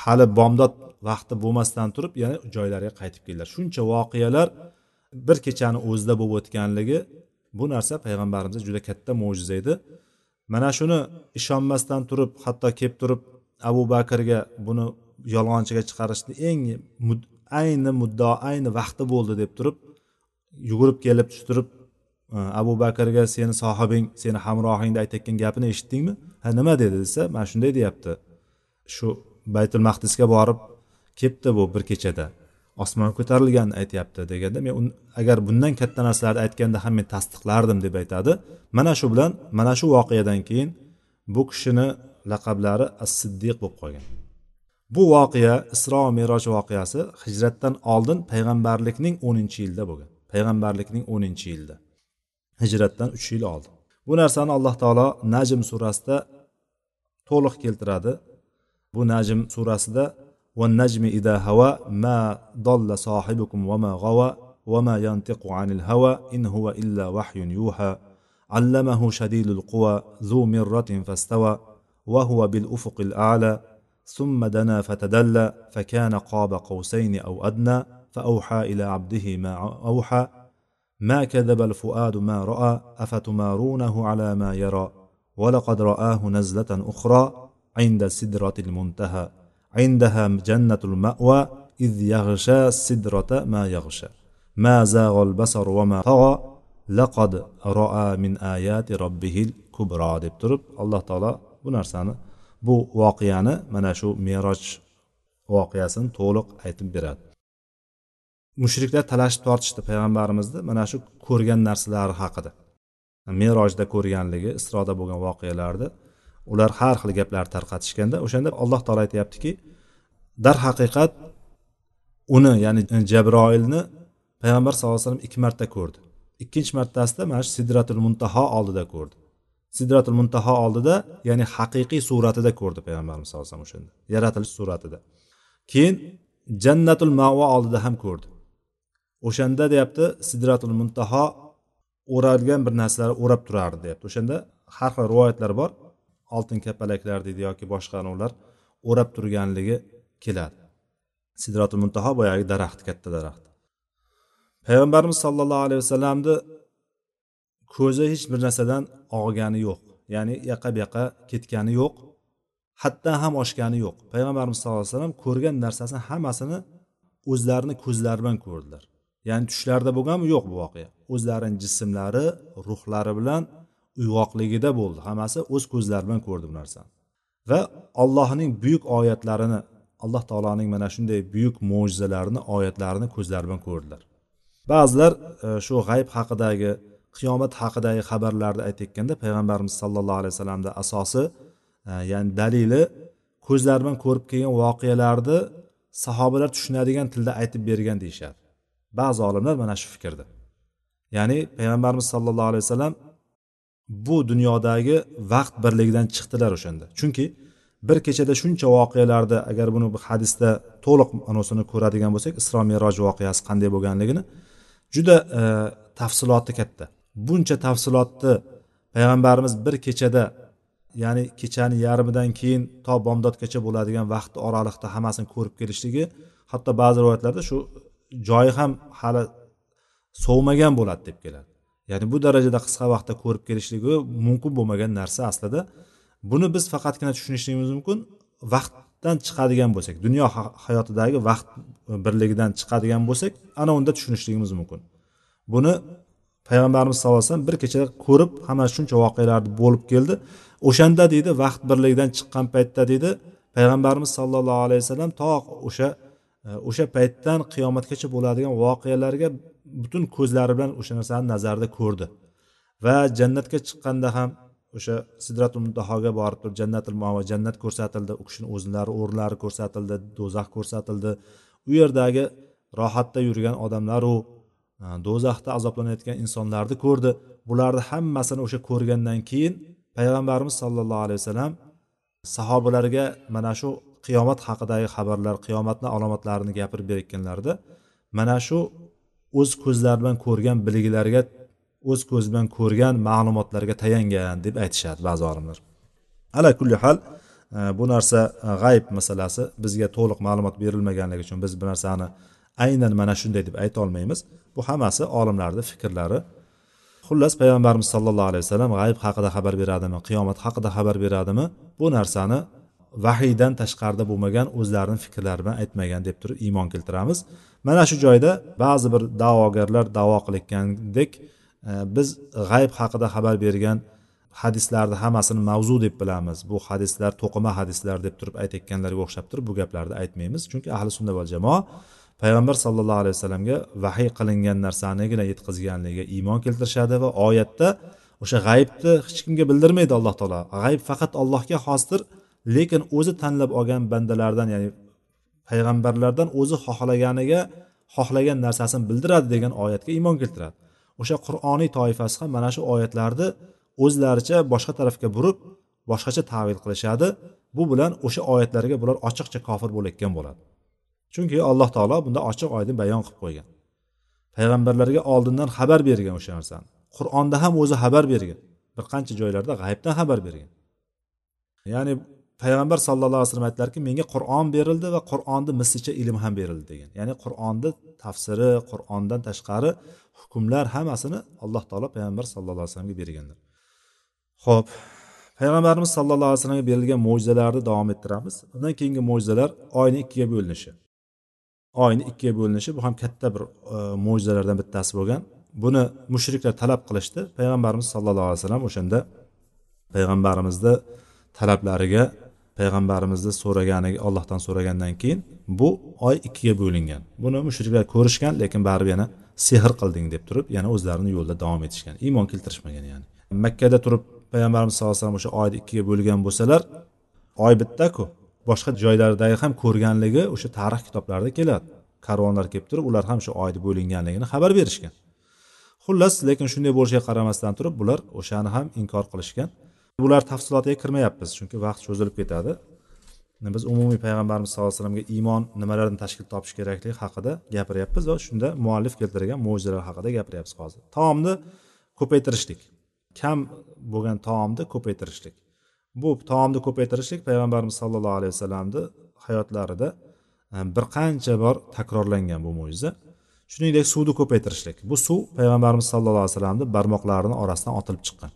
hali bomdod vaqti bo'lmasdan turib yana joylariga qaytib keldilar. Shuncha voqealar bir kechani o'zida bo'lib o'tganligi bu narsa payg'ambarimizga juda katta mo'jiza edi. Mana shuni ishonmasdan turib hatto kelib turib abu bakrga buni yolg'onchiga chiqarishni eng ayni muddao ayni vaqti bo'ldi deb turib yugurib kelib turib abu bakrga seni sohibing seni hamrohingni aytayotgan gapini eshitdingmi? Ha nima dedi desa mana shunday deyapti. Shu baytul maqdisga borib kelibdi bu bir kechada. Osmonga ko'tarilganini aytyapti deganda men agar bundan katta narsalarni aytganda ham men tasdiqlardim deb aytadi. Mana shu bilan mana shu voqeadan keyin bu kishini laqablari as siddiq bo'lib qolgan. Bu voqea isro meroj voqeasi hijratdan oldin payg'ambarlikning o'ninchi yilida bo'lgan. Payg'ambarlikning o'ninchi yilida. Hijratdan uch yil oldin bu narsani alloh taolo najm surasida to'liq keltiradi. Bu najm surasida والنجم إذا هوى ما ضل صاحبكم وما غوى وما ينطق عن الهوى إن هو إلا وحي يوحى علمه شديد القوى ذو مرة فاستوى وهو بالأفق الأعلى ثم دنا فتدلى فكان قاب قوسين أو أدنى فأوحى إلى عبده ما أوحى ما كذب الفؤاد ما رأى أفتمارونه على ما يرى؟ ولقد رآه نزلة أخرى عند سدرة المنتهى عندها جنة المأوى إذ يغشى السدرة ما يغشى. ما زاغ البصر وما طغى لقد رأى من آيات ربه الكبرى. Deb turib alloh taolo bu narsani bu voqeani mana shu meroj voqeasini to'liq aytib beradi. Mushriklar talashib tortishdi payg'ambarimizni mana shu ko'rgan narsalari haqida. Merojda ko'rganligi isroda bo'lgan voqealarni ular har xil gaplar tarqatishganda o'shanda alloh taolo aytyaptiki darhaqiqat uni ya'ni jabroilni payg'ambar sallallohu alayhi vasallam ikki marta ko'rdi. Ikkinchi martasida mana shu sidratul muntaho oldida ko'rdi. Sidratul muntaho oldida ya'ni haqiqiy suratida ko'rdi payg'ambarimiz sallallohu alayhi vasallam o'shanda yaratilish suratida. Keyin jannatul mavo oldida ham ko'rdi. O'shanda deyapti sidratul muntaho o'ralgan bir narsalar o'rab turardi deyapti. O'shanda har xil rivoyatlar bor. Oltin kapalaklar deydi yoki boshqa ular o'rab turganligi keladi. Sidratul muntaho boyagi daraxt katta daraxt. Payg'ambarimiz sollallohu alayhi vasallamni ko'zi hech bir narsadan og'gani yo'q. Ya'ni yaqa bu yoqqa ketgani yo'q haddan ham oshgani yo'q. Payg'ambarimiz sallallohu alayhi vasallam ko'rgan narsasini hammasini o'zlarini ko'zlari bilan ko'rdilar. Ya'ni tushlarida bo'lganmi? Yo'q bu voqea. O'zlarini jismlari ruhlari bilan uyg'oqligida bo'ldi. Hammasi o'z ko'zlari bilan ko'rdi bu narsani. Va allohning buyuk oyatlarini alloh taoloning mana shunday buyuk mo'jizalarini oyatlarini ko'zlari bilan ko'rdilar. Ba'zilar e, shu g'ayb haqidagi qiyomat haqidagi xabarlarni aytayotganda payg'ambarimiz sallallohu alayhi vasallamni asosi e, ya'ni dalili ko'zlari bilan ko'rib kelgan voqealarni sahobalar tushunadigan tilda aytib bergan deyishadi. Ba'zi olimlar mana shu fikrda. Ya'ni payg'ambarimiz sollallohu alayhi vasallam bu dunyodagi vaqt birligidan chiqdilar o'shanda. Chunki bir kechada shuncha voqealarni agar buni hadisda to'liq anosini ko'radigan bo'lsak isro meroj voqeasi qanday bo'lganligini juda e, tafsiloti katta. Buncha tafsilotni payg'ambarimiz bir kechada ya'ni kechani yarmidan keyin to bomdodgacha bo'ladigan vaqt oraliqda hammasini ko'rib kelishligi hatto ba'zi rivoyatlarda shu joyi ham hali sovmagan bo'ladi deb keladi. Ya'ni bu darajada qisqa vaqtda ko'rib kelishligi mumkin bo'lmagan narsa aslida. Buni biz faqatgina tushunishligimiz mumkin vaqtdan chiqadigan bo'lsak dunyo hayotidagi vaqt e, birligidan chiqadigan bo'lsak ana unda tushunishligimiz mumkin. Buni payg'ambarimiz sallallohu alayhi vasallam bir kechada ko'rib hamma shuncha voqealarni bo'lib keldi. O'shanda deydi vaqt birligidan chiqqan paytda deydi payg'ambarimiz sollallohu alayhi vasallam to o'sha o'sha paytdan qiyomatgacha bo'ladigan voqealarga butun ko'zlari bilan o'sha narsani nazarida ko'rdi. Va jannatga chiqqanda ham o'sha sidratul muntahoga borib turib jannatul mavo jannat ko'rsatildi u kishini o'zlari o'rinlari ko'rsatildi do'zax ko'rsatildi. U yerdagi rohatda yurgan odamlaru e, do'zaxda azoblanayotgan insonlarni ko'rdi. Bularni hammasini o'sha ko'rgandan keyin payg'ambarimiz sollallohu alayhi vasallam sahobalarga mana shu qiyomat haqidagi xabarlar qiyomatni alomatlarini gapirib berayotganlarida mana shu o'z ko'zlari bilan ko'rgan bilgilarga o'z ko'zi bilan ko'rgan ma'lumotlarga tayangan deb aytishadi ba'zi olimlar. Ala kulli hal e, bu narsa g'ayb masalasi bizga to'liq ma'lumot berilmaganligi uchun biz bu narsani aynan mana shunday deb ayta olmaymiz. Bu hammasi olimlarni fikrlari. Xullas payg'ambarimiz sollallohu alayhi vasallam g'ayb haqida xabar beradimi qiyomat haqida xabar beradimi bu narsani vahiydan tashqarida bo'lmagan o'zlarini fikrlari bilan aytmagan deb turib iymon keltiramiz. Mana shu joyda ba'zi bir da'vogarlar davo qilayotgandek e, biz g'ayb haqida xabar bergan hadislarni hammasini mavzu deb bilamiz. Bu hadislar to'qima hadislar deb turib aytayotganlarga o'xshab turib bu gaplarni aytmaymiz. Chunki ahli sunna va jamoa payg'ambar sallallohu alayhi vasallamga vahiy qilingan narsanigina yetkazganligiga iymon keltirishadi va oyatda o'sha g'aybni hech kimga bildirmaydi alloh taolo. G'ayb faqat allohga xosdir. Lekin o'zi tanlab olgan bandalardan ya'ni payg'ambarlardan o'zi xohlaganiga xohlagan narsasini bildiradi degan oyatga iymon keltiradi. O'sha qur'oniy toifasi ham mana shu oyatlarni o'zlaricha boshqa tarafga burib boshqacha tavil qilishadi. Bu bilan o'sha oyatlarga bular ochiqcha kofir bo'layotgan bo'ladi. Chunki alloh taolo bunda ochiq oydin bayon qilib qo'ygan. Payg'ambarlarga oldindan xabar bergan o'sha narsani. Qur'onda ham o'zi xabar bergan. Bir qancha joylarda g'ayibdan xabar bergan. Ya'ni payg'ambar sallallohu alayhi vasallam aytdilarki menga qur'on berildi va qur'onni mislicha ilm ham berildi degan. Ya'ni qur'onni tafsiri qur'ondan tashqari hukmlar hammasini alloh taolo payg'ambar sallallohu alayhi vasallamga berganlar. Ho'p payg'ambarimiz sallallohu alayhi vasallamga berilgan mo'jizalarni davom ettiramiz. Undan keyingi mo'jizalar oyni ikkiga bo'linishi. Oyni ikkiga bo'linishi bu ham katta bir e, mo'jizalardan bittasi bo'lgan. Buni mushriklar talab qilishdi. Payg'ambarimiz sallallohu alayhi vasallam o'shanda payg'ambarimizni talablariga payg'ambarimizni so'raganiga allohdan so'ragandan keyin bu oy ikkiga bo'lingan. Buni mushriklar ko'rishgan lekin baribir yana sehr qilding deb turib yana o'zlarini yo'lida davom etishgan. Iymon keltirishmagan ya'ni. Makkada turib payg'ambarimiz sallallohu alayhi vasallam o'sha oyni ikkiga bo'lgan bo'lsalar oy bittaku. Boshqa joylardagi ham ko'rganligi o'sha tarix kitoblarida keladi. Karvonlar kelib turib ular ham shu oyni bo'linganligini xabar berishgan. Xullas lekin shunday bo'lishiga qaramasdan turib bular o'shani ham inkor qilishgan. Bular tafsilotiga kirmayapmiz chunki vaqt cho'zilib ketadi. Biz umumiy payg'ambarimiz sallallohu alayhi vasallamga iymon nimalardan tashkil topishi kerakligi haqida gapiryapmiz va shunda muallif keltirgan mo'jizalar haqida gapiryapmiz hozir. Taomni ko'paytirishlik kam bo'lgan taomni ko'paytirishlik. Bu taomni ko'paytirishlik payg'ambarimiz sollallohu alayhi vasallamni hayotlarida e, bir qancha bor takrorlangan bu mo'jiza. Shuningdek suvni ko'paytirishlik. Bu suv payg'ambarimiz sallallohu alayhi vasallamni barmoqlarini orasidan otilib chiqqan.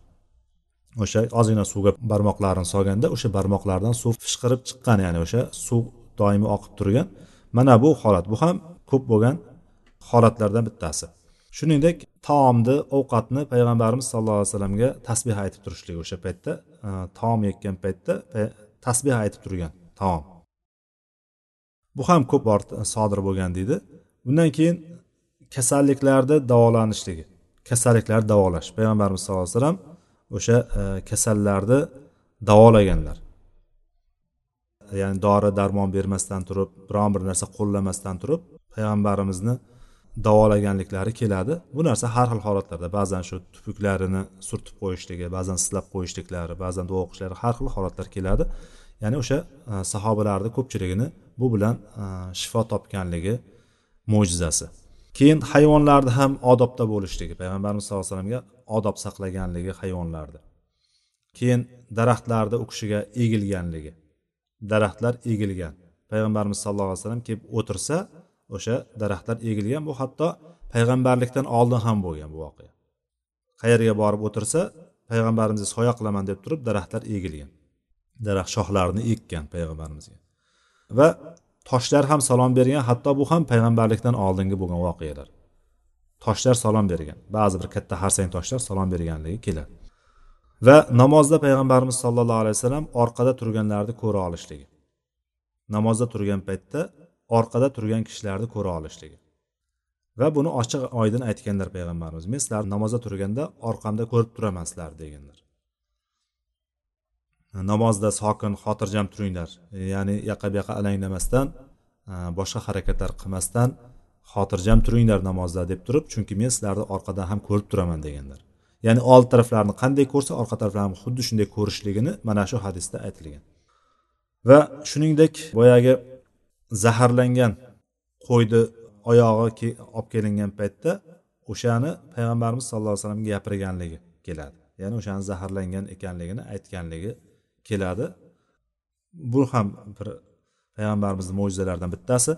O'sha ozgina suvga barmoqlarini solganda o'sha barmoqlardan suv fishqirib chiqqan ya'ni o'sha suv doimiy oqib turgan. Mana bu holat. Bu ham ko'p bo'lgan holatlardan bittasi. Shuningdek taomni ovqatni payg'ambarimiz sallallohu alayhi vasallamga tasbeh aytib turishlik o'sha paytda e, taom yeyotgan paytda e, tasbeh aytib turgan taom. Bu ham ko'p bor e, sodir bo'lgan deydi. Bundan keyin kasalliklarni davolanishligi kasalliklarni davolash. Payg'ambarimiz sallallohu alayhi vasallam o'sha e, kasallarni davolaganlar. Ya'ni dori darmon bermasdan turib biron bir narsa qo'llamasdan turib payg'ambarimizni davolaganliklari keladi. Bu narsa har xil holatlarda ba'zan shu tupuklarini surtib qo'yishligi ba'zan silab qo'yishliklari ba'zan duo o'qishlari har xil holatlar keladi. Ya'ni o'sha e, sahobalarni ko'pchiligini bu bilan e, shifo topganligi mo'jizasi. Keyin hayvonlarni ham odobda bo'lishligi payg'ambarimiz sallallohu alayhi vasallamga odob saqlaganligi hayvonlarda keyin daraxtlarda u kishiga egilganligi. Daraxtlar egilgan. Payg'ambarimiz sallallohu alayhi vasallam kelib o'tirsa o'sha daraxtlar egilgan bu hatto payg'ambarlikdan oldin ham bo'lgan bu voqea. Qayerga borib o'tirsa payg'ambarimizga soya qilaman deb turib daraxtlar egilgan. Daraxt shoxlarini ekkan payg'ambarimizga. Va toshlar ham salom bergan hatto bu ham payg'ambarlikdan oldingi bo'lgan voqealar. Toshlar salom bergan. Ba'zi bir katta harsang toshlar salom berganligi keladi. Va namozda payg'ambarimiz sollallohu alayhi vasallam orqada turganlarni ko'ra olishligi. Namozda turgan paytda orqada turgan kishilarni ko'ra olishligi. Va buni ochiq oydin aytganlar payg'ambarimiz. Men sizlarni namozda turganda orqamda ko'rib turaman sizlarni deganlar. Namozda sokin xotirjam turinglar. Ya'ni yaqa bu yoqqa alanglamasdan boshqa harakatlar qilmasdan xotirjam turinglar namozda deb turib chunki men sizlarni orqadan ham ko'rib turaman deganlar. Ya'ni old taraflarini qanday ko'rsa orqa taraflarini xuddi shunday ko'rishligini mana shu hadisda aytilgan. Va shuningdek boyagi zaharlangan qo'yni oyog'i olib kelingan paytda o'shani payg'ambarimiz sallallohu alayhi vasallamga gapirganligi keladi. Ya'ni o'shani zaharlangan ekanligini aytganligi keladi. Bu ham bir payg'ambarimizni mo'jizalaridan bittasi.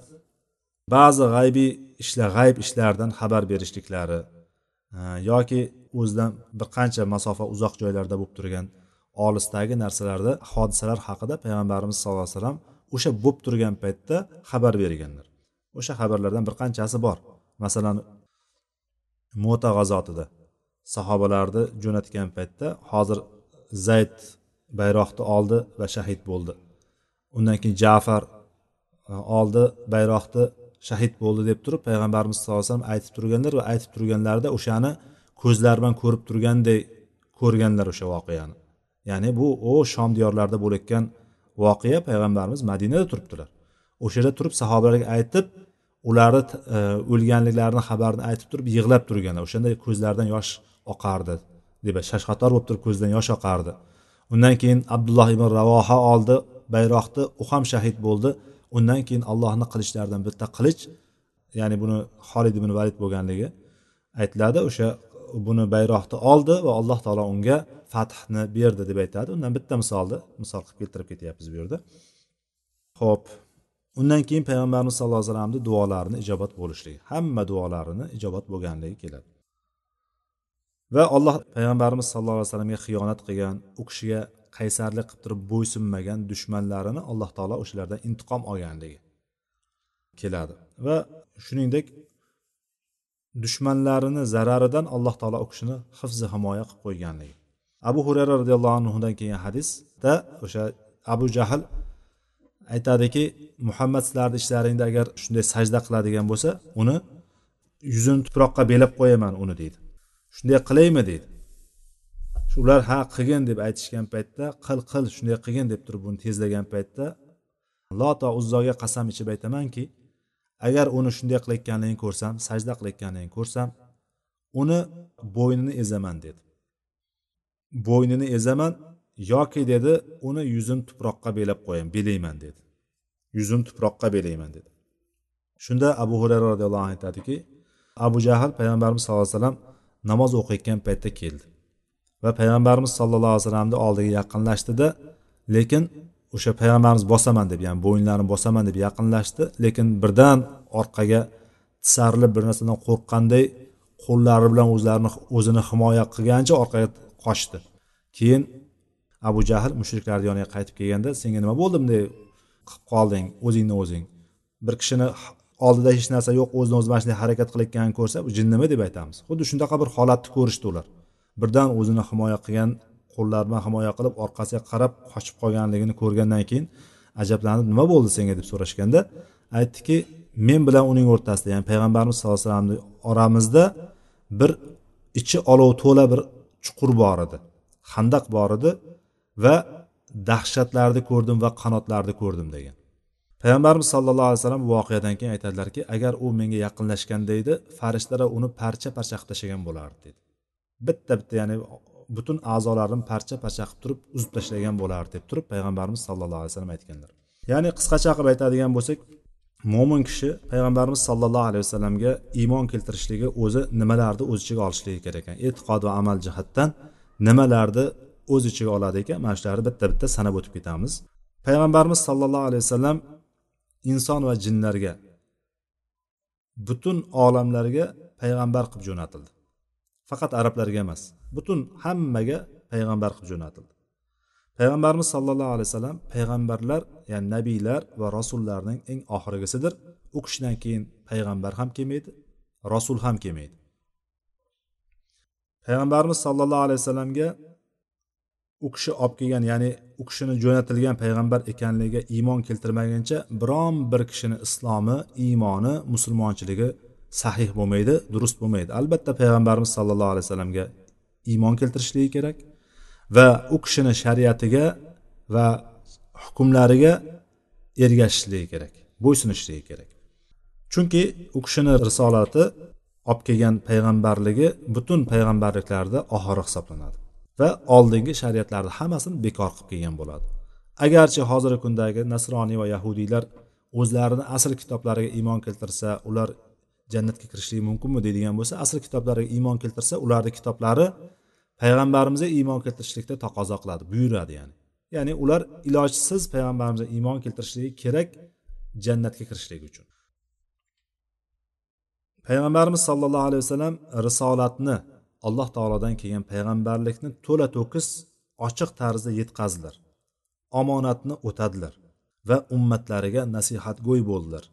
Ba'zi g'aybiy ishlar g'ayb ishlardan xabar berishliklari e, yoki o'zidan bir qancha masofa uzoq joylarda bo'lib turgan olisdagi narsalarda hodisalar haqida payg'ambarimiz sallallohu alayhi vasallam o'sha bo'lib turgan paytda xabar berganlar. O'sha xabarlardan bir qanchasi bor? Masalan mo'ta g'azotida sahobalarni jo'natgan paytda hozir zayd bayroqni oldi va shahid bo'ldi. Undan keyin jafar e, oldi bayroqni shahid bo'ldi deb turib payg'ambarimiz sallallohu alayhi vasallam aytib turganlar va aytib turganlarida o'shani ko'zlari bilan ko'rib turganday ko'rganlar o'sha voqeani. Ya'ni bu u shom diyorlarida bo'layotgan voqea payg'ambarimiz madinada turibdilar. O'sha yerda turib sahobalarga aytib ularni e, o'lganliklarini xabarini aytib turib yig'lab turganlar. O'shanda ko'zlaridan yosh oqardi deb shashqator bo'lib turib ko'zidan yosh oqardi. Undan keyin abdulloh ibn ravoha oldi bayroqni u ham shahid bo'ldi. Undan keyin allohni qilichlaridan bitta qilich ya'ni buni xolid ibn valid bo'lganligi aytiladi. O'sha buni bayroqni oldi va alloh taolo unga fathni berdi deb aytadi undan bitta misolni misol qilib keltirib ketyapmiz bu yerda. Ho'p undan keyin payg'ambarimiz sallallohu alayhi vasallamni duolarini ijobat bo'lishligi hamma duolarini ijobat bo'lganligi keladi. Va alloh payg'ambarimiz sallallohu alayhi vasallamga xiyonat qilgan u kishiga qaysarlik qilib turib bo'ysunmagan dushmanlarini alloh taolo o'shalardan intiqom olganligi keladi. Va shuningdek dushmanlarini zararidan alloh taolo u kishini hifzi himoya qilib qo'yganligi. Abu hurayra roziyallohu anhudan kelgan hadisda o'sha abu jahl aytadiki muhammad sizlarni ishlaringda agar shunday sajda qiladigan bo'lsa uni yuzini tuproqqa belab qo'yaman uni deydi. Shunday qilaymi? deydi. Ular ha qilgin deb aytishgan paytda qil qil shunday qilgin deb turib uni tezlagan paytda loto uzzoga qasam ichib aytamanki agar uni shunday qilayotganligini ko'rsam sajda qilayotganligini ko'rsam uni bo'ynini ezaman dedi. Bo'ynini ezaman yoki dedi uni yuzini tuproqqa belab qo'yaman belayman dedi. Yuzini tuproqqa belayman dedi. Shunda abu hurayra roziyallohu anhu aytadiki abu jahl payg'ambarimiz sallallohu alayhi vasallam namoz o'qiyotgan paytda keldi. Va payg'ambarimiz sallallohu alayhi vasallamni oldiga yaqinlashdida lekin o'sha payg'ambarimiz bosaman deb ya'ni bo'yinlarini bosaman deb yaqinlashdi. Lekin birdan orqaga tisarilib bir narsadan qo'rqqanday qo'llari bilan o'zlarini o'zini himoya qilgancha orqaga qochdi. Keyin abu jahl mushriklarni yoniga qaytib kelganda senga nima bo'ldi bunday qilib qolding o'zingni o'zing? Bir kishini oldida hech narsa yo'q o'zini o'zi mana shunday harakat qilayotganini ko'rsa bu jinnimi? deb aytamiz. Xuddi shunaqa bir holatni ko'rishdi ular. Birdan o'zini himoya qilgan qo'llari bilan himoya qilib orqasiga qarab qochib qolganligini ko'rgandan keyin ajablanib nima bo'ldi senga? deb so'rashganda aytdiki men bilan uning o'rtasida ya'ni payg'ambarimiz sallallohu alayhi vasallamni oramizda bir ichi olov to'la bir chuqur bor edi. Handaq bor edi va dahshatlarni ko'rdim va qanotlarni ko'rdim degan. Payg'ambarimiz sallallohu alayhi vasallam voqeadan keyin aytadilarki agar u menga yaqinlashganda edi farishtalar uni parcha parcha qilib tashlagan bo'lardi dedi. Bitta bitta ya'ni butun a'zolarini parcha parcha qilib turib uzib tashlagan bo'lardi deb turib payg'ambarimiz sallallohu alayhi vasallam aytganlar. Ya'ni qisqacha qilib aytadigan bo'lsak mo'min kishi payg'ambarimiz sallallohu alayhi vasallamga iymon keltirishligi o'zi nimalarni o'z ichiga olishligi kerak ekan? E'tiqod va amal jihatdan nimalarni o'z ichiga oladi ekan? Mana shularni bitta bitta sanab o'tib ketamiz. Payg'ambarimiz sallallohu alayhi vasallam inson va jinlarga butun olamlarga payg'ambar qilib jo'natildi. Faqat arablarga emas butun hammaga payg'ambar qilib jo'natildi. Payg'ambarimiz sallallohu alayhi vasallam payg'ambarlar ya'ni nabiylar va rasullarning eng oxirgisidir u kishidan keyin payg'ambar ham kelmaydi rasul ham kelmaydi. Payg'ambarimiz sallallohu alayhi vasallamga u kishi olib kelgan ya'ni u kishini jo'natilgan payg'ambar ekanligiga iymon keltirmaguncha biron bir kishini islomi iymoni musulmonchiligi sahih bo'lmaydi durust bo'lmaydi. Albatta payg'ambarimiz sallallohu alayhi vasallamga iymon keltirishligi kerak va u kishini shariatiga va hukmlariga ergashishligi kerak bo'ysunishligi kerak. Chunki u kishini risolati olib kelgan payg'ambarligi butun payg'ambarliklarda oxiri hisoblanadi va oldingi shariatlarni hammasini bekor qilib kelgan bo'ladi. Agarchi hozirgi kundagi nasroniy va yahudiylar o'zlarini asl kitoblariga iymon keltirsa ular jannatga kirishligi mumkinmi deydigan bo'lsa asl kitoblariga iymon keltirsa ularni kitoblari payg'ambarimizga iymon keltirishlikda taqozo qiladi buyuradi ya'ni. Ya'ni ular ilojsiz payg'ambarimizga iymon keltirishligi kerak jannatga kirishligi uchun. Payg'ambarimiz sollallohu alayhi vasallam risolatni alloh taolodan kelgan payg'ambarlikni to'la to'kis ochiq tarzda yetkazdilar. Omonatni o'tadilar va ummatlariga nasihatgo'y bo'ldilar.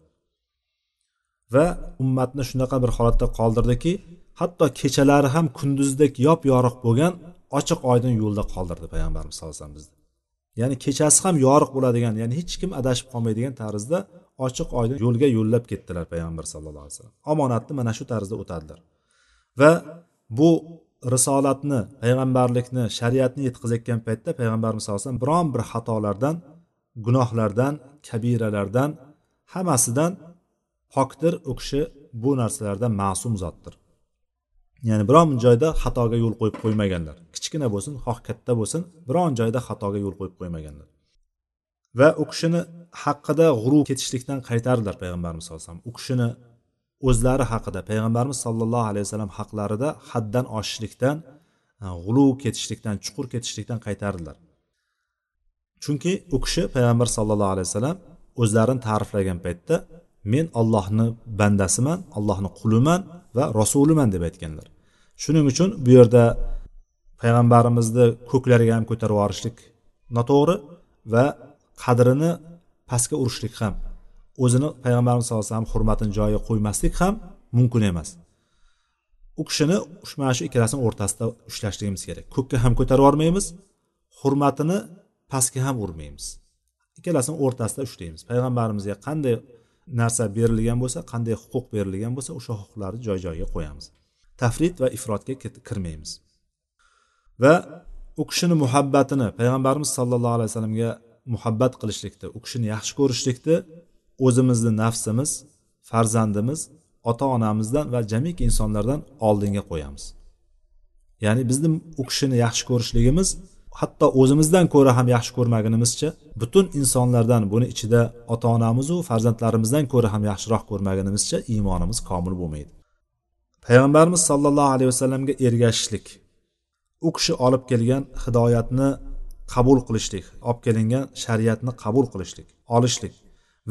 Va ummatni shunaqa bir holatda qoldirdiki hatto kechalari ham kunduzdek yop yorug' bo'lgan ochiq oydin yo'lda qoldirdi payg'ambarimiz sallallohu alayhi vasallam bizni ya'ni kechasi ham yoriq bo'ladigan ya'ni hech kim adashib qolmaydigan tarzda ochiq oydin yo'lga yo'llab ketdilar payg'ambar sallallohu alayhi vasallam. Omonatni mana shu tarzda o'tadilar. Va bu risolatni payg'ambarlikni shariatni yetkazayotgan paytda payg'ambarimiz sallallohu alayhi vasallam biron bir xatolardan gunohlardan kabiralardan hammasidan pokdir u kishi bu narsalardan ma'sum zotdir. Ya'ni biron joyda xatoga yo'l qo'yib qo'ymaganlar. Kichkina bo'lsin xoh katta bo'lsin biron joyda xatoga yo'l qo'yib qo'ymaganlar. Va u kishini haqida g'urur ketishlikdan qaytardilar payg'ambarimiz sallallohu alayhi vasallam. U kishini o'zlari haqida payg'ambarimiz sollallohu alayhi vasallam haqlarida haddan oshishlikdan e, g'uluv ketishlikdan chuqur ketishlikdan qaytardilar. Chunki u kishi payg'ambar sollallohu alayhi vasallam o'zlarini ta'riflagan paytda men ollohni bandasiman allohni quliman va rasuliman deb aytganlar. Shuning uchun bu yerda payg'ambarimizni ko'klariga ham ko'tarib yuborishlik noto'g'ri va qadrini pastga urishlik ham o'zini payg'ambarimiz sallallohu alayhi vasallam hurmatini joyiga qo'ymaslik ham mumkin emas. U kishini mana shu ikkalasini o'rtasida ushlashligimiz kerak. Ko'kka ham ko'tarib yubormaymiz hurmatini pastga ham urmaymiz. Ikkalasini o'rtasida ushlaymiz. Payg'ambarimizga qanday narsa berilgan bo'lsa qanday huquq berilgan bo'lsa o'sha huquqlarni joy joyiga qo'yamiz. Tafrit va ifrotga kirmaymiz. Va u kishini muhabbatini payg'ambarimiz sollallohu alayhi vasallamga muhabbat qilishlikni u kishini yaxshi ko'rishlikni o'zimizni nafsimiz farzandimiz ota onamizdan va jamiki insonlardan oldinga qo'yamiz. Ya'ni bizni u kishini yaxshi ko'rishligimiz hatto o'zimizdan ko'ra ham yaxshi ko'rmagunimizcha butun insonlardan buni ichida ota onamizu farzandlarimizdan ko'ra ham yaxshiroq ko'rmagunimizcha iymonimiz komil bo'lmaydi. Payg'ambarimiz sollallohu alayhi vasallamga ergashishlik. U kishi olib kelgan hidoyatni qabul qilishlik olib kelingan shariatni qabul qilishlik olishlik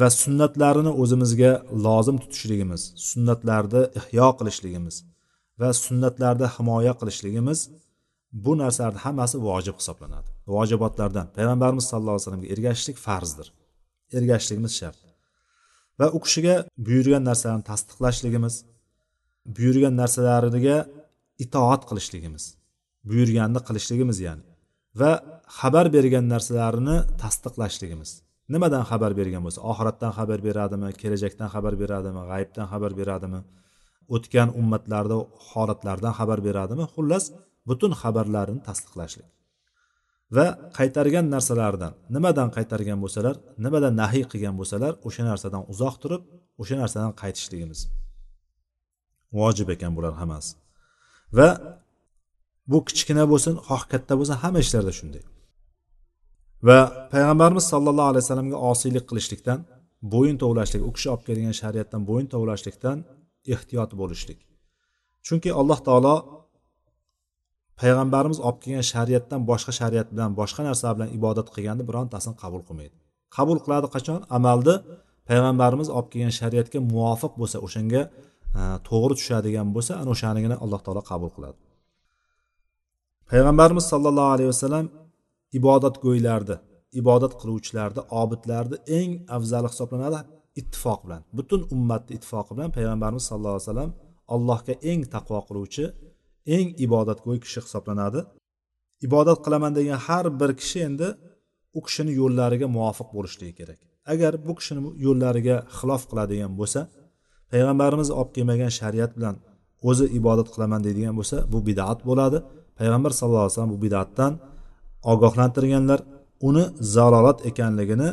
va sunnatlarini o'zimizga lozim tutishligimiz sunnatlarni ihyo qilishligimiz va sunnatlarda himoya qilishligimiz bu narsalarni hammasi vojib hisoblanadi. Vojibotlardan payg'ambarimiz sallallohu alayhi vasallamga ergashishlik farzdir. Ergashishligimiz shart. Va u kishiga buyurgan narsalarni tasdiqlashligimiz buyurgan narsalariga itoat qilishligimiz buyurganini qilishligimiz ya'ni va xabar bergan narsalarini tasdiqlashligimiz. Nimadan xabar bergan bo'lsa oxiratdan xabar beradimi kelajakdan xabar beradimi g'aybdan xabar beradimi o'tgan ummatlarda holatlardan xabar beradimi xullas butun xabarlarini tasdiqlashlik. Va qaytargan narsalardan nimadan qaytargan bo'lsalar nimadan nahiy qilgan bo'lsalar o'sha narsadan uzoq turib o'sha narsadan qaytishligimiz vojib ekan bular hammasi. Va bu kichkina bo'lsin xoh katta bo'lsin hamma ishlarda shunday. Va payg'ambarimiz sollallohu alayhi vasallamga osiylik qilishlikdan bo'yin tovlashlik u kishi olib kelgan shariatdan bo'yin tovlashlikdan ehtiyot bo'lishlik. Chunki alloh taolo payg'ambarimiz olib kelgan shariatdan boshqa shariat bilan boshqa narsa bilan ibodat qilganni birontasini qabul qilmaydi. Qabul qiladi qachon? Amalni payg'ambarimiz olib kelgan shariatga muvofiq bo'lsa o'shanga e, to'g'ri tushadigan bo'lsa ana o'shanigina alloh taolo qabul qiladi. Payg'ambarimiz sollallohu alayhi vasallam ibodatgo'ylarni ibodat qiluvchilarni obidlarni eng afzali hisoblanadi ittifoq bilan butun ummatni ittifoqi bilan payg'ambarimiz sallallohu alayhi vasallam allohga eng taqvo qiluvchi eng ibodatgo'y kishi hisoblanadi. Ibodat qilaman degan har bir kishi endi u kishini yo'llariga muvofiq bo'lishligi kerak. Agar bu kishini yo'llariga xilof qiladigan bo'lsa payg'ambarimiz olib kelmagan shariat bilan o'zi ibodat qilaman deydigan bo'lsa bu bidat bo'ladi. Payg'ambar sallallohu alayhi vasallam bu bidatdan ogohlantirganlar uni zalolat ekanligini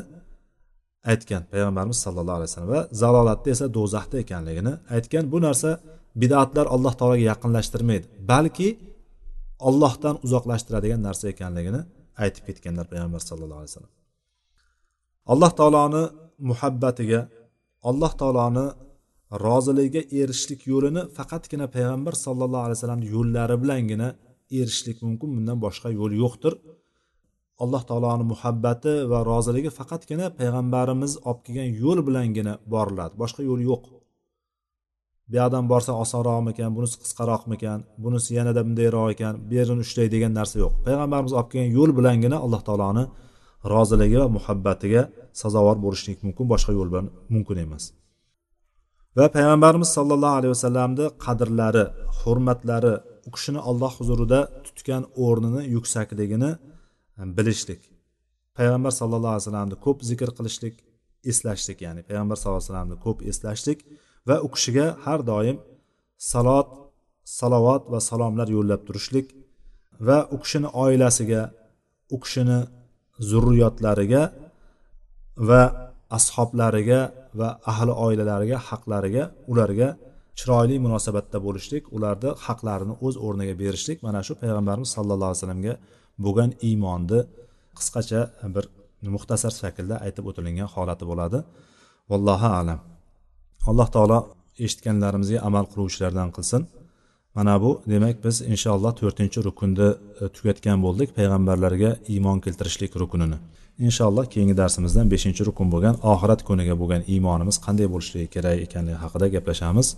aytgan payg'ambarimiz sallallohu alayhi vasallam va zalolatda esa do'zaxda ekanligini aytgan. Bu narsa bidatlar alloh taologa yaqinlashtirmaydi balki ollohdan uzoqlashtiradigan narsa ekanligini aytib ketganlar payg'ambar sallallohu alayhi vasallam. Alloh taoloni muhabbatiga alloh taoloni roziligiga erishishlik yo'lini faqatgina payg'ambar sallallohu alayhi vasallamni yo'llari bilangina erishishlik mumkin bundan boshqa yo'l yo'qdir. Alloh taoloni muhabbati va roziligi faqatgina payg'ambarimiz olib kelgan yo'l bilangina boriladi boshqa yo'l yo'q. Bu yoqdan borsa osonroqmikan bunisi qisqaroqmikan bunisi yanada bundayroq ekan bu yerini ushlay degan narsa yo'q. Payg'ambarimiz olib kelgan yo'l bilangina alloh taoloni roziligi va muhabbatiga sazovor bo'lishlik mumkin boshqa yo'l bilan mumkin emas. Va payg'ambarimiz sollallohu alayhi vasallamni qadrlari hurmatlari u kishini alloh huzurida tutgan o'rnini yuksakligini e, bilishlik. Payg'ambar sallallohu alayhi vasallamni ko'p zikr qilishlik eslashlik ya'ni payg'ambar sallallohu alayhi vasallamni ko'p eslashlik va u kishiga har doim salot salovat va salomlar yo'llab turishlik va u kishini oilasiga u kishini zurriyotlariga va ashoblariga va ahli oilalariga haqlariga ularga chiroyli munosabatda bo'lishlik ularni haqlarini o'z o'rniga berishlik mana shu payg'ambarimiz sallallohu alayhi vasallamga bo'lgan iymonni qisqacha bir muxtasar shaklda aytib o'tilingan holati bo'ladi. Vallohu alam. alloh taolo eshitganlarimizga amal qiluvchilardan qilsin mana bu demak biz inshaalloh to'rtinchi rukunni e, tugatgan bo'ldik payg'ambarlarga iymon keltirishlik rukunini inshaalloh keyingi darsimizdan beshinchi rukun bo'lgan oxirat kuniga bo'lgan iymonimiz qanday bo'lishligi kerak ekanligi haqida gaplashamiz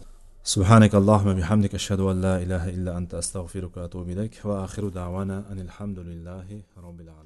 سبحانك اللهم بحمدك أشهد أن لا إله إلا أنت أستغفرك وأتوب إليك وآخر دعوانا أن الحمد لله رب العالمين